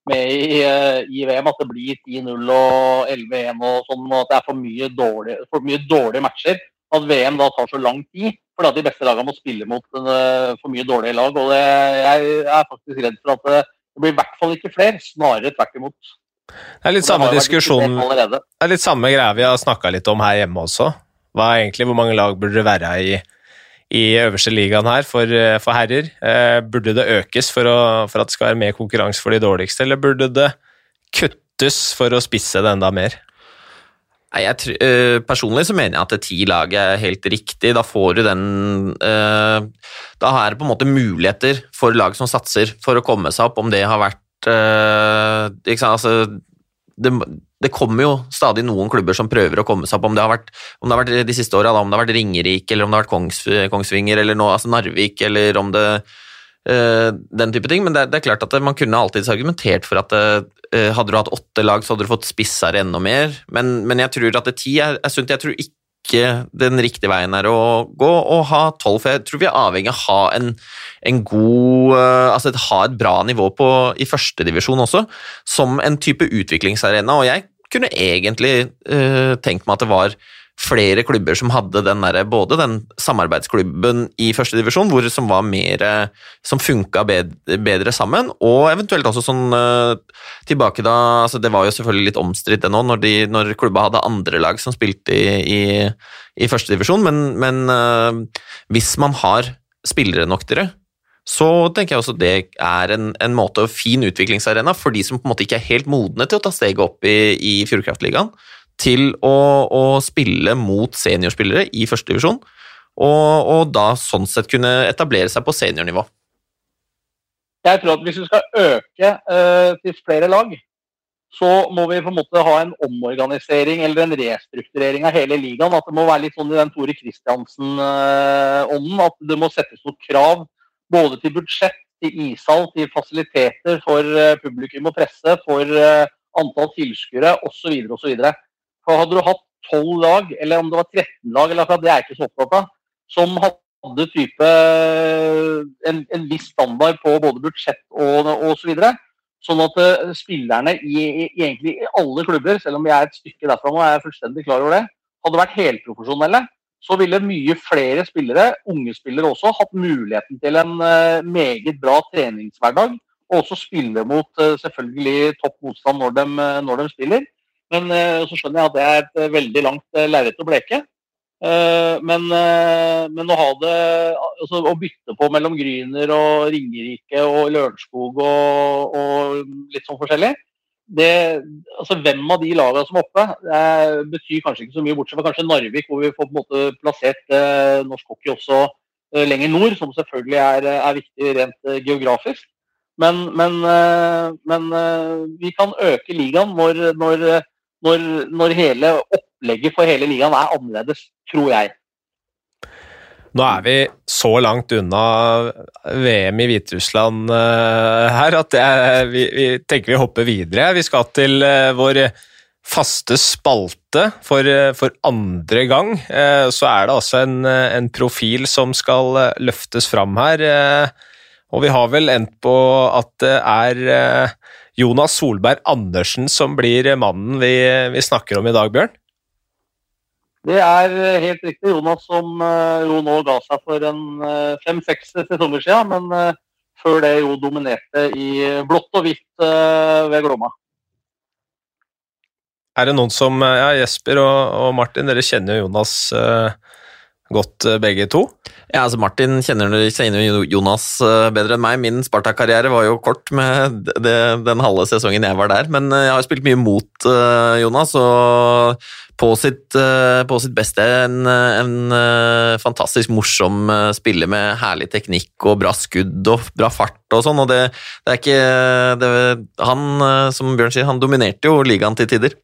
med i, eh, i VM. At det blir 10-0 og 11-1 og sånn, og at det er for mye, dårlige, for mye dårlige matcher. At VM da tar så lang tid. Fordi at de beste lagene må spille mot for mye dårlige lag. og det, Jeg er faktisk redd for at det, det blir i hvert fall ikke flere, snarere tvert imot.
Det er litt samme diskusjon, det er litt samme greia vi har snakka litt om her hjemme også. Hva er egentlig, Hvor mange lag burde det være i i øverste ligaen her for, eh, for herrer. Eh, burde det økes for, å, for, at det skal være mer konkurranse for de dårligste, eller burde det kuttes for å spisse det enda mer?
Jeg, uh, personlig så mener jeg at ti lag er helt riktig. Da får du den uh, Da er det på en måte muligheter for lag som satser, for å komme seg opp, om det har vært altså, det, det kommer jo stadig noen klubber som prøver å komme seg opp, om det har vært, det har vært de siste åra, om det har vært Ringerike, eller om det har vært Kongs, Kongsvinger, eller noe, altså Narvik, eller om det øh, Den type ting. Men det, det, er klart at man kunne alltids argumentert for at øh, hadde du hatt åtte lag, så hadde du fått spissere enda mer. Men, men, jeg tror at det ti er, er sunt. Jeg tror ikke den riktige veien er å gå og ha tolv, for jeg tror vi er avhengig av å ha en, en god eh, Altså ha et bra nivå på, i førstedivisjon også, som en type utviklingsarena. Og jeg kunne egentlig uh, tenkt meg at det var flere klubber som hadde den der, både den samarbeidsklubben i førstedivisjon, som var mer som funka bedre, bedre, sammen, og eventuelt også sånn uh, tilbake da altså Det var jo selvfølgelig litt omstridt det nå, når, når klubba hadde andre lag som spilte i, i, i førstedivisjon, men, men uh, hvis man har spillere nok til det, så tenker jeg også det er en, en måte, fin utviklingsarena for de som på en måte ikke er helt modne til å ta steget opp i, i Fjordkraftligaen til å, å spille mot seniorspillere i førstedivisjon, og, og da sånn sett kunne etablere seg på seniornivå.
Jeg tror at hvis vi skal øke uh, til flere lag, så må vi på en måte ha en omorganisering eller en restrukturering av hele ligaen. At det må være litt sånn i den Tore Kristiansen-ånden. At det må settes noen krav både til budsjett, til ishall, til fasiliteter for eh, publikum og presse, for eh, antall tilskuere osv. osv. Hadde du hatt tolv lag, eller om det var 13 lag, eller det er jeg ikke så opptatt av, som hadde type en, en viss standard på både budsjett og osv. Så sånn at uh, spillerne i, i, egentlig i alle klubber, selv om vi er et stykke derfra nå, er jeg fullstendig klar over det, hadde vært helprofesjonelle, så ville mye flere spillere, unge spillere også, hatt muligheten til en uh, meget bra treningshverdag. Og også spille mot uh, selvfølgelig topp motstand når de, når de spiller. Men så skjønner jeg at det er et veldig langt lerret å bleke. Eh, men, eh, men, å det altså, Å bytte på mellom Gryner og Ringerike og Lørenskog og, og, litt sånn forskjellig det, altså Hvem av de lagene som er oppe, det betyr kanskje ikke så mye, bortsett fra kanskje Narvik, hvor vi får på en måte plassert eh, norsk hockey også eh, lenger nord, som selvfølgelig er, er viktig rent eh, geografisk. Men, men, eh, men vi kan øke ligaen når, når, når, når hele opplegget for hele ligaen er annerledes tror jeg.
Nå er vi så langt unna VM i Hviterussland uh, her at jeg, vi, vi, tenker vi hopper videre. Vi skal til uh, vår faste spalte for, uh, for andre gang. så er det altså en, en, profil som skal løftes fram her. og vi har vel endt på at det er Jonas Solberg Andersen som blir mannen vi, vi snakker om i dag, Bjørn?
Det er eh, helt riktig Jonas som eh, jo nå ga seg for en eh, fem-seks sesonger siden. Men før det jo dominerte i blått og hvitt ved Glomma.
Er det noen som Ja, Jesper og, og Martin, dere kjenner jo Jonas uh, godt begge to?
Ja, altså Martin kjenner, kjenner Jonas bedre enn meg. Min Sparta-karriere var jo kort med det, den halve sesongen jeg var der. Men jeg har spilt mye mot Jonas, og på sitt, eh, på sitt beste en, en, eh, fantastisk morsom eh, spiller med herlig teknikk og bra skudd og bra fart og sånn. og det, det er ikke det, Han, som Bjørn sier, han dominerte jo ligaen til tider.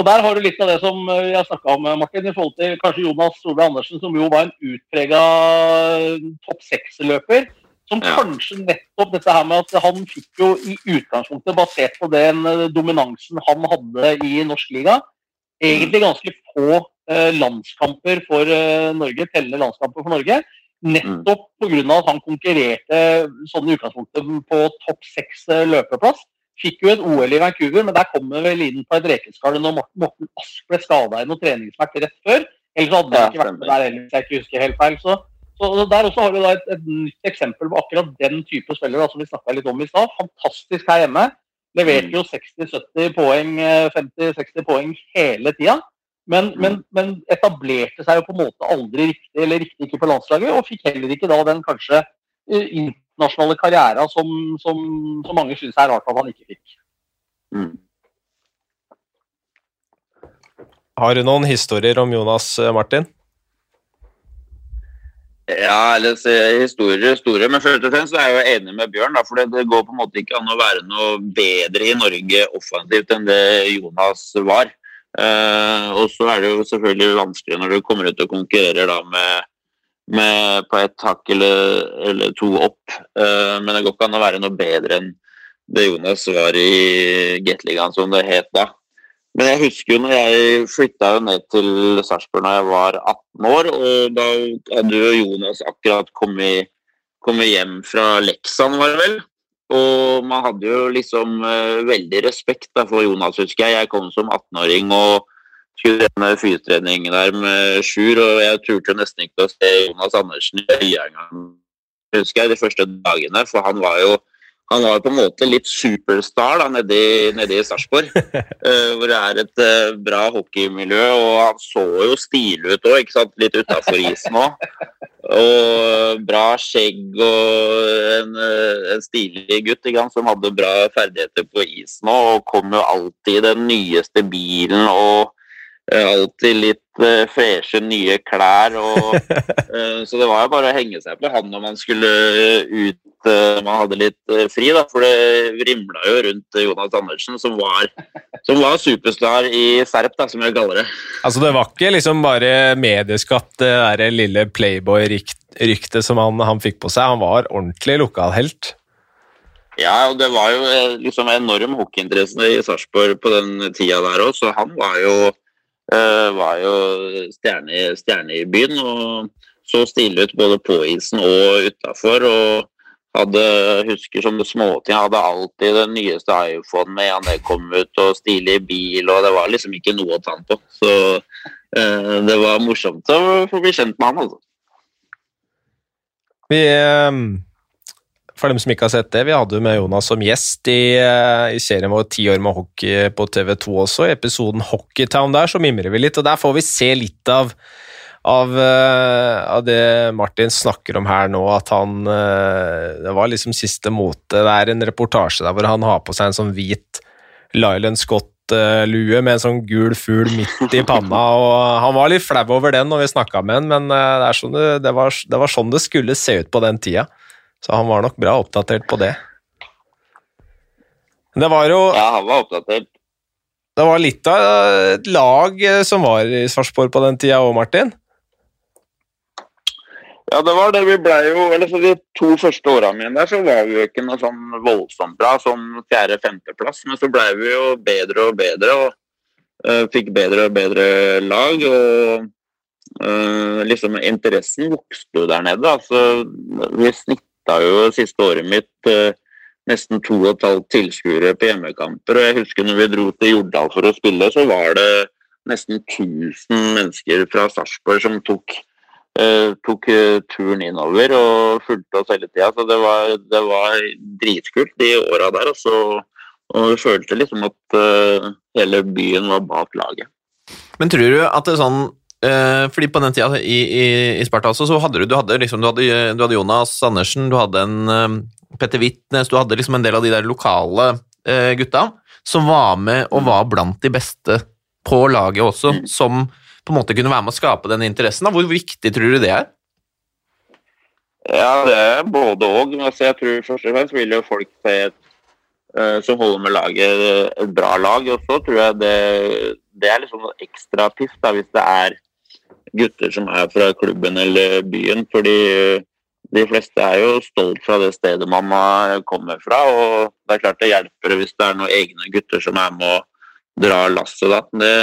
Og Der har du litt av det som vi har snakka om, Martin, i forhold til kanskje Jonas Solveig Andersen, som jo var en utprega topp seks-løper. Som kanskje nettopp dette her med at han fikk jo i utgangspunktet, basert på den dominansen han hadde i norsk liga, egentlig ganske få eh, landskamper for eh, Norge, tellende landskamper for Norge. Nettopp pga. at han konkurrerte sånn i utgangspunktet på topp seks eh, løpeplass. Fikk jo et OL i Vancouver, men der kom vi vel inn på et rekeskall når Morten, Morten Ask ble skada i noe treningssmert rett før. Ellers hadde han ikke vært med der heller, hvis jeg ikke husker helt feil. Så, så Der også har du da et, et, nytt eksempel på akkurat den type spillere som vi snakka litt om i stad. Fantastisk her hjemme. Leverte jo 60-70 poeng, 50-60 poeng hele tida. Men, men, men, etablerte seg jo på en måte aldri riktig, eller riktig ikke på landslaget. Og fikk heller ikke da den kanskje eh, internasjonale karriera som, som, som mange syns er rart at han ikke fikk. Mm.
Har du noen historier om Jonas, eh, Martin?
Ja, eller historier store, men først og fremst er jeg jo enig med Bjørn. Da, for det, går på en måte ikke an å være noe bedre i Norge offensivt enn det Jonas var. Uh, og så er det jo selvfølgelig vanskelig når du kommer ut og konkurrerer da med, med på et hakk eller, eller, to opp. Uh, men det går ikke an å være noe bedre enn det Jonas var i Gateligaen, som det het da. Men jeg husker jo når jeg flytta ned til Sarpsborg da jeg var 18 år, og da hadde jo Jonas akkurat kommet, kommet hjem fra Leksan, var det vel. Og man hadde jo liksom uh, veldig respekt da, for Jonas, husker jeg. Jeg kom som 18-åring og skulle trene fysiotrening der med Sjur, og jeg turte nesten ikke å se Jonas Andersen i øya engang, husker jeg, de første dagene, for han var jo han var på en måte litt superstar da, nede nede i Sarpsborg. uh, (laughs) hvor det er et uh, bra hockeymiljø, og han så jo stilig ut òg, litt utafor isen òg. og bra skjegg og en, en stilig gutt ikke sant, som hadde bra ferdigheter på isen og kom jo alltid i den nyeste bilen og eh, alltid litt uh, freshe, nye klær. Og, uh, (laughs) så det var jo bare å henge seg på han når man skulle ut uh, man hadde litt fri, da, for det rimla jo rundt Jonas Andersen, som var, som var superstar i Serp, da, som jeg kaller det.
Altså Det var ikke liksom bare medieskatt, det der lille Playboy-ryktet som han, han, fikk på seg. Han var ordentlig lokalhelt.
Ja, og det var jo liksom enorm hockeyinteresse i Sarpsborg på den tida der òg, så han var jo Eh, var jo stjerne, stjerne, i byen. og Så stille ut både på isen og utafor. Og hadde, husker som småting, hadde alltid den nyeste iPhone med han det kom ut, og stilig bil, og det var liksom ikke noe å ta han på. Så eh, det var morsomt å få bli kjent med han, altså.
Vi eh, for dem som ikke har sett det, vi hadde jo med Jonas som gjest i, eh, i serien vår Ti år med hockey på TV2 også. I episoden Hockeytown der så mimrer vi litt, og der får vi se litt av, av, uh, av det Martin snakker om her nå, at han uh, Det var liksom siste mote. Det er en reportasje der hvor han har på seg en sånn hvit Lylan Scott-lue med en sånn gul fugl midt i panna. og Han var litt flau over den når vi snakka med han, men det, sånn det, det, var, det var sånn det skulle se ut på den tida. Så han var nok bra oppdatert på det. Det var jo
Ja, han var oppdatert.
Det var litt av et lag eh, som var i Sarpsborg på den tida òg, Martin?
Ja, det var det. Vi ble jo eller for De to første åra mine der så var vi jo ikke noe sånn voldsomt bra, sånn fjerde-femteplass. Men så ble vi jo bedre og bedre og uh, fikk bedre og bedre lag. og uh, liksom Interessen vokste jo der nede. altså Vi snitt mista jo siste året mitt eh, nesten to og et halvt tilskuere på hjemmekamper. Og jeg husker når vi dro til Jordal for å spille, så var det nesten 1000 mennesker fra Sarpsborg som tok, eh, tok eh, turen innover og fulgte oss hele tida. Så det var, det var dritkult de åra der. Og, så, og vi følte liksom at hele byen var bak laget.
Men tror du at det er sånn fordi på den tida i, i, i Sparta også, så hadde du, du, hadde liksom, du, hadde, du hadde Jonas Andersen, du hadde en uh, Petter Wittnes, du hadde liksom en del av de der lokale uh, gutta som var med og var blant de beste på laget også, mm. som på en måte kunne være med å skape den interessen. Da. Hvor viktig tror du det er?
Ja, det er både òg. Altså, jeg tror først og fremst vil jo folk se et som holder med laget, et bra lag. Og så tror jeg det, det er liksom ekstra piff hvis det er gutter som er fra klubben eller byen. Fordi de fleste er jo stolt fra det stedet man kommer fra. Og det er klart det hjelper hvis det er noen egne gutter som er med å dra lasset. Da. Det,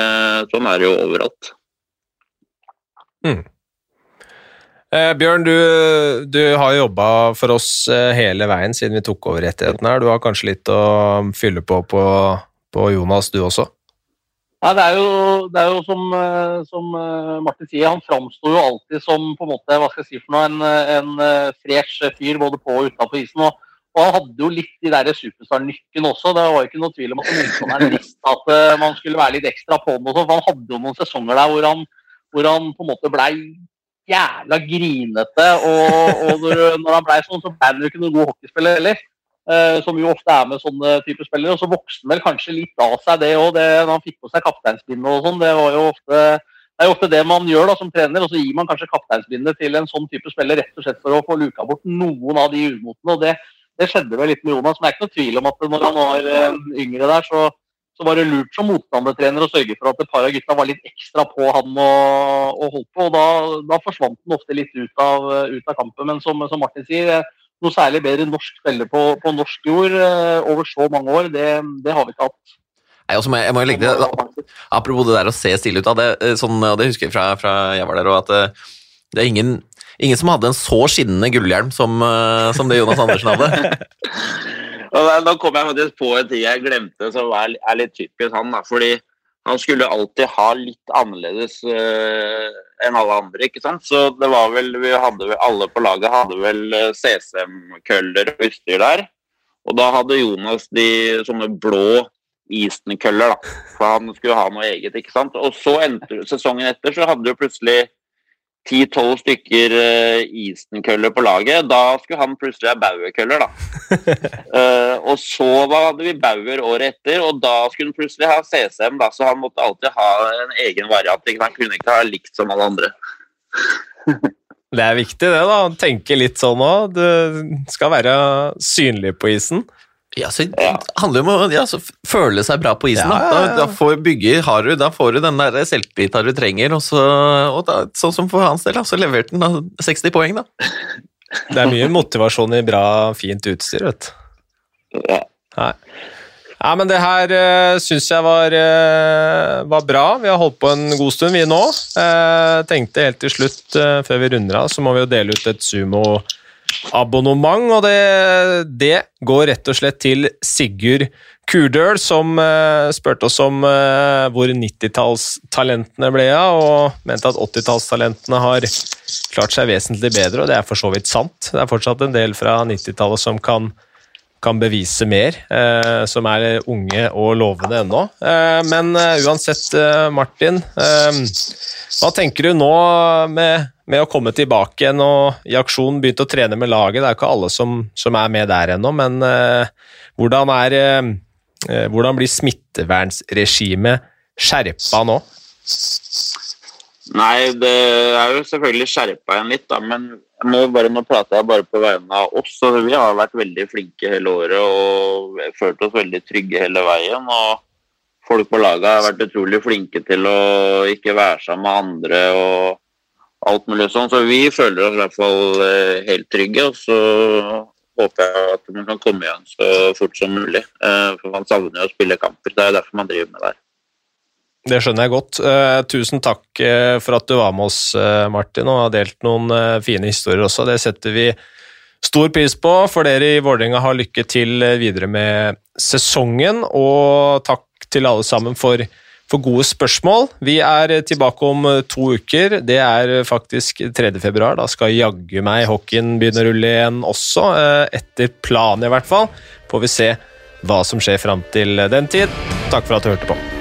sånn er det jo overalt.
Mm. Eh, Bjørn, du, du har jobba for oss eh, hele veien siden vi tok over rettighetene her. Du har kanskje litt å fylle på på, på Jonas, du også?
Nei, det er jo, det er jo som, eh, som, eh, Martin sier, han framstår jo alltid som på en måte, hva skal jeg si for noe, en, en eh, fresh fyr både på og utenfor isen. Og, og, han hadde jo litt de der superstar-nykken også. Det var jo ikke noe tvil om at motstanderen (laughs) visste at man skulle være litt ekstra på den. Også, for Han hadde jo noen sesonger der hvor han, hvor han på en måte blei jævla grinete. Og, og når, når, han blei sånn, så ble han jo ikke noen god hockeyspiller heller. Uh, som jo ofte er med sånne type spillere. Og så vokste han vel kanskje litt av seg det òg, når han fikk på seg kapteinsbindet og sånn. Det var jo ofte det er jo ofte det man gjør da som trener, og så gir man kanskje kapteinsbindet til en sånn type spiller rett og slett for å få luka bort noen av de umotene. og det, det, skjedde vel litt med Jonas. Men det er ikke noe tvil om at når han var uh, yngre der, så, så, var det lurt som motstandertrener å sørge for at et par av gutta var litt ekstra på han og, og holdt på. og Da, da forsvant han ofte litt ut av, ut av kampen. Men som, som Martin sier, noe særlig bedre norsk spiller på, på norsk jord eh, over så mange år, det, det har vi ikke hatt.
Nei, også må jeg, jeg må legge det, Apropos det der å se stille ut av det, eh, sånn, og det husker jeg fra, fra jeg var der, òg, at det, eh, det er ingen, ingen, som hadde en så skinnende gullhjelm som, som det Jonas Andersen hadde. (laughs)
Nå kom jeg faktisk på en ting jeg glemte som er, er litt typisk han. da, fordi han skulle alltid ha litt annerledes uh, enn alle andre. ikke sant? Så det var vel, vi hadde vel, Alle på laget hadde vel uh, CCM-køller og utstyr der. Og da hadde Jonas de sånne blå Easton-køller, da. For han skulle ha noe eget. ikke sant? Og så endte, sesongen etter så hadde jo plutselig ti-tolv stykker uh, Easton-køller på laget. Da skulle han plutselig ha Bauer-køller, da. uh, (laughs) og så hadde vi Bauer året etter, og da skulle han plutselig ha CCM, da, så han måtte alltid ha en egen variant. Han kunne ikke ha likt som alle andre. (laughs)
det er viktig, det, da. Tenke litt sånn òg. Du skal være synlig på isen.
Ja, så Det handler jo om å ja, føle seg bra på isen. Ja, ja, da, da, får bygge, har du, da får du den der selvtilliten du trenger. Og, så, og da, sånn som for hans del, så leverte han 60 poeng, da. (laughs)
Det er mye motivasjon i bra, fint utstyr, vet du. Ja. Nei, men det her uh, syns jeg var, uh, var, bra. Vi har holdt på en god stund, vi nå. Uh, tenkte helt til slutt, uh, før vi runder av, så må vi jo dele ut et sumo abonnement, og det, det, går rett og slett til Sigurd Kurdøl, som uh, spurte oss om uh, hvor 90-tallstalentene ble av, og mente at 80-tallstalentene har klart seg vesentlig bedre, og det er for så vidt sant. Det er fortsatt en del fra 90-tallet som kan, kan, bevise mer, uh, som er unge og lovende ennå. men uansett, Martin, hva tenker du nå med med å komme tilbake igjen og i aksjon begynte å trene med laget. Det er ikke alle som, som er med der ennå, men uh, hvordan, er, uh, hvordan blir smittevernregimet skjerpa nå?
Nei, det er jo selvfølgelig skjerpa igjen litt, da, men jeg må bare, nå prater jeg bare på vegne av oss. og Vi har vært veldig flinke hele året og følt oss veldig trygge hele veien. og Folk på laget har vært utrolig flinke til å ikke være sammen med andre. og alt mulig sånn. Så vi føler oss i hvert fall eh, helt trygge. Og så håper jeg at man kan komme igjen så fort som mulig. Eh, for man savner jo å spille kamper. Det er derfor man driver med det her.
Det skjønner jeg godt. Uh, tusen takk for at du var med oss, Martin, og har delt noen fine historier også. Det setter vi stor pris på. For dere i Vålerenga har lykke til videre med sesongen, og takk til alle sammen for for gode spørsmål. Vi er tilbake om eh, to uker. Det er faktisk 3. februar. Da skal jaggu meg hockeyen begynne å rulle igjen også. Eh, etter planen, i hvert fall. Får vi se hva som skjer fram til den tid. Takk for at du hørte på.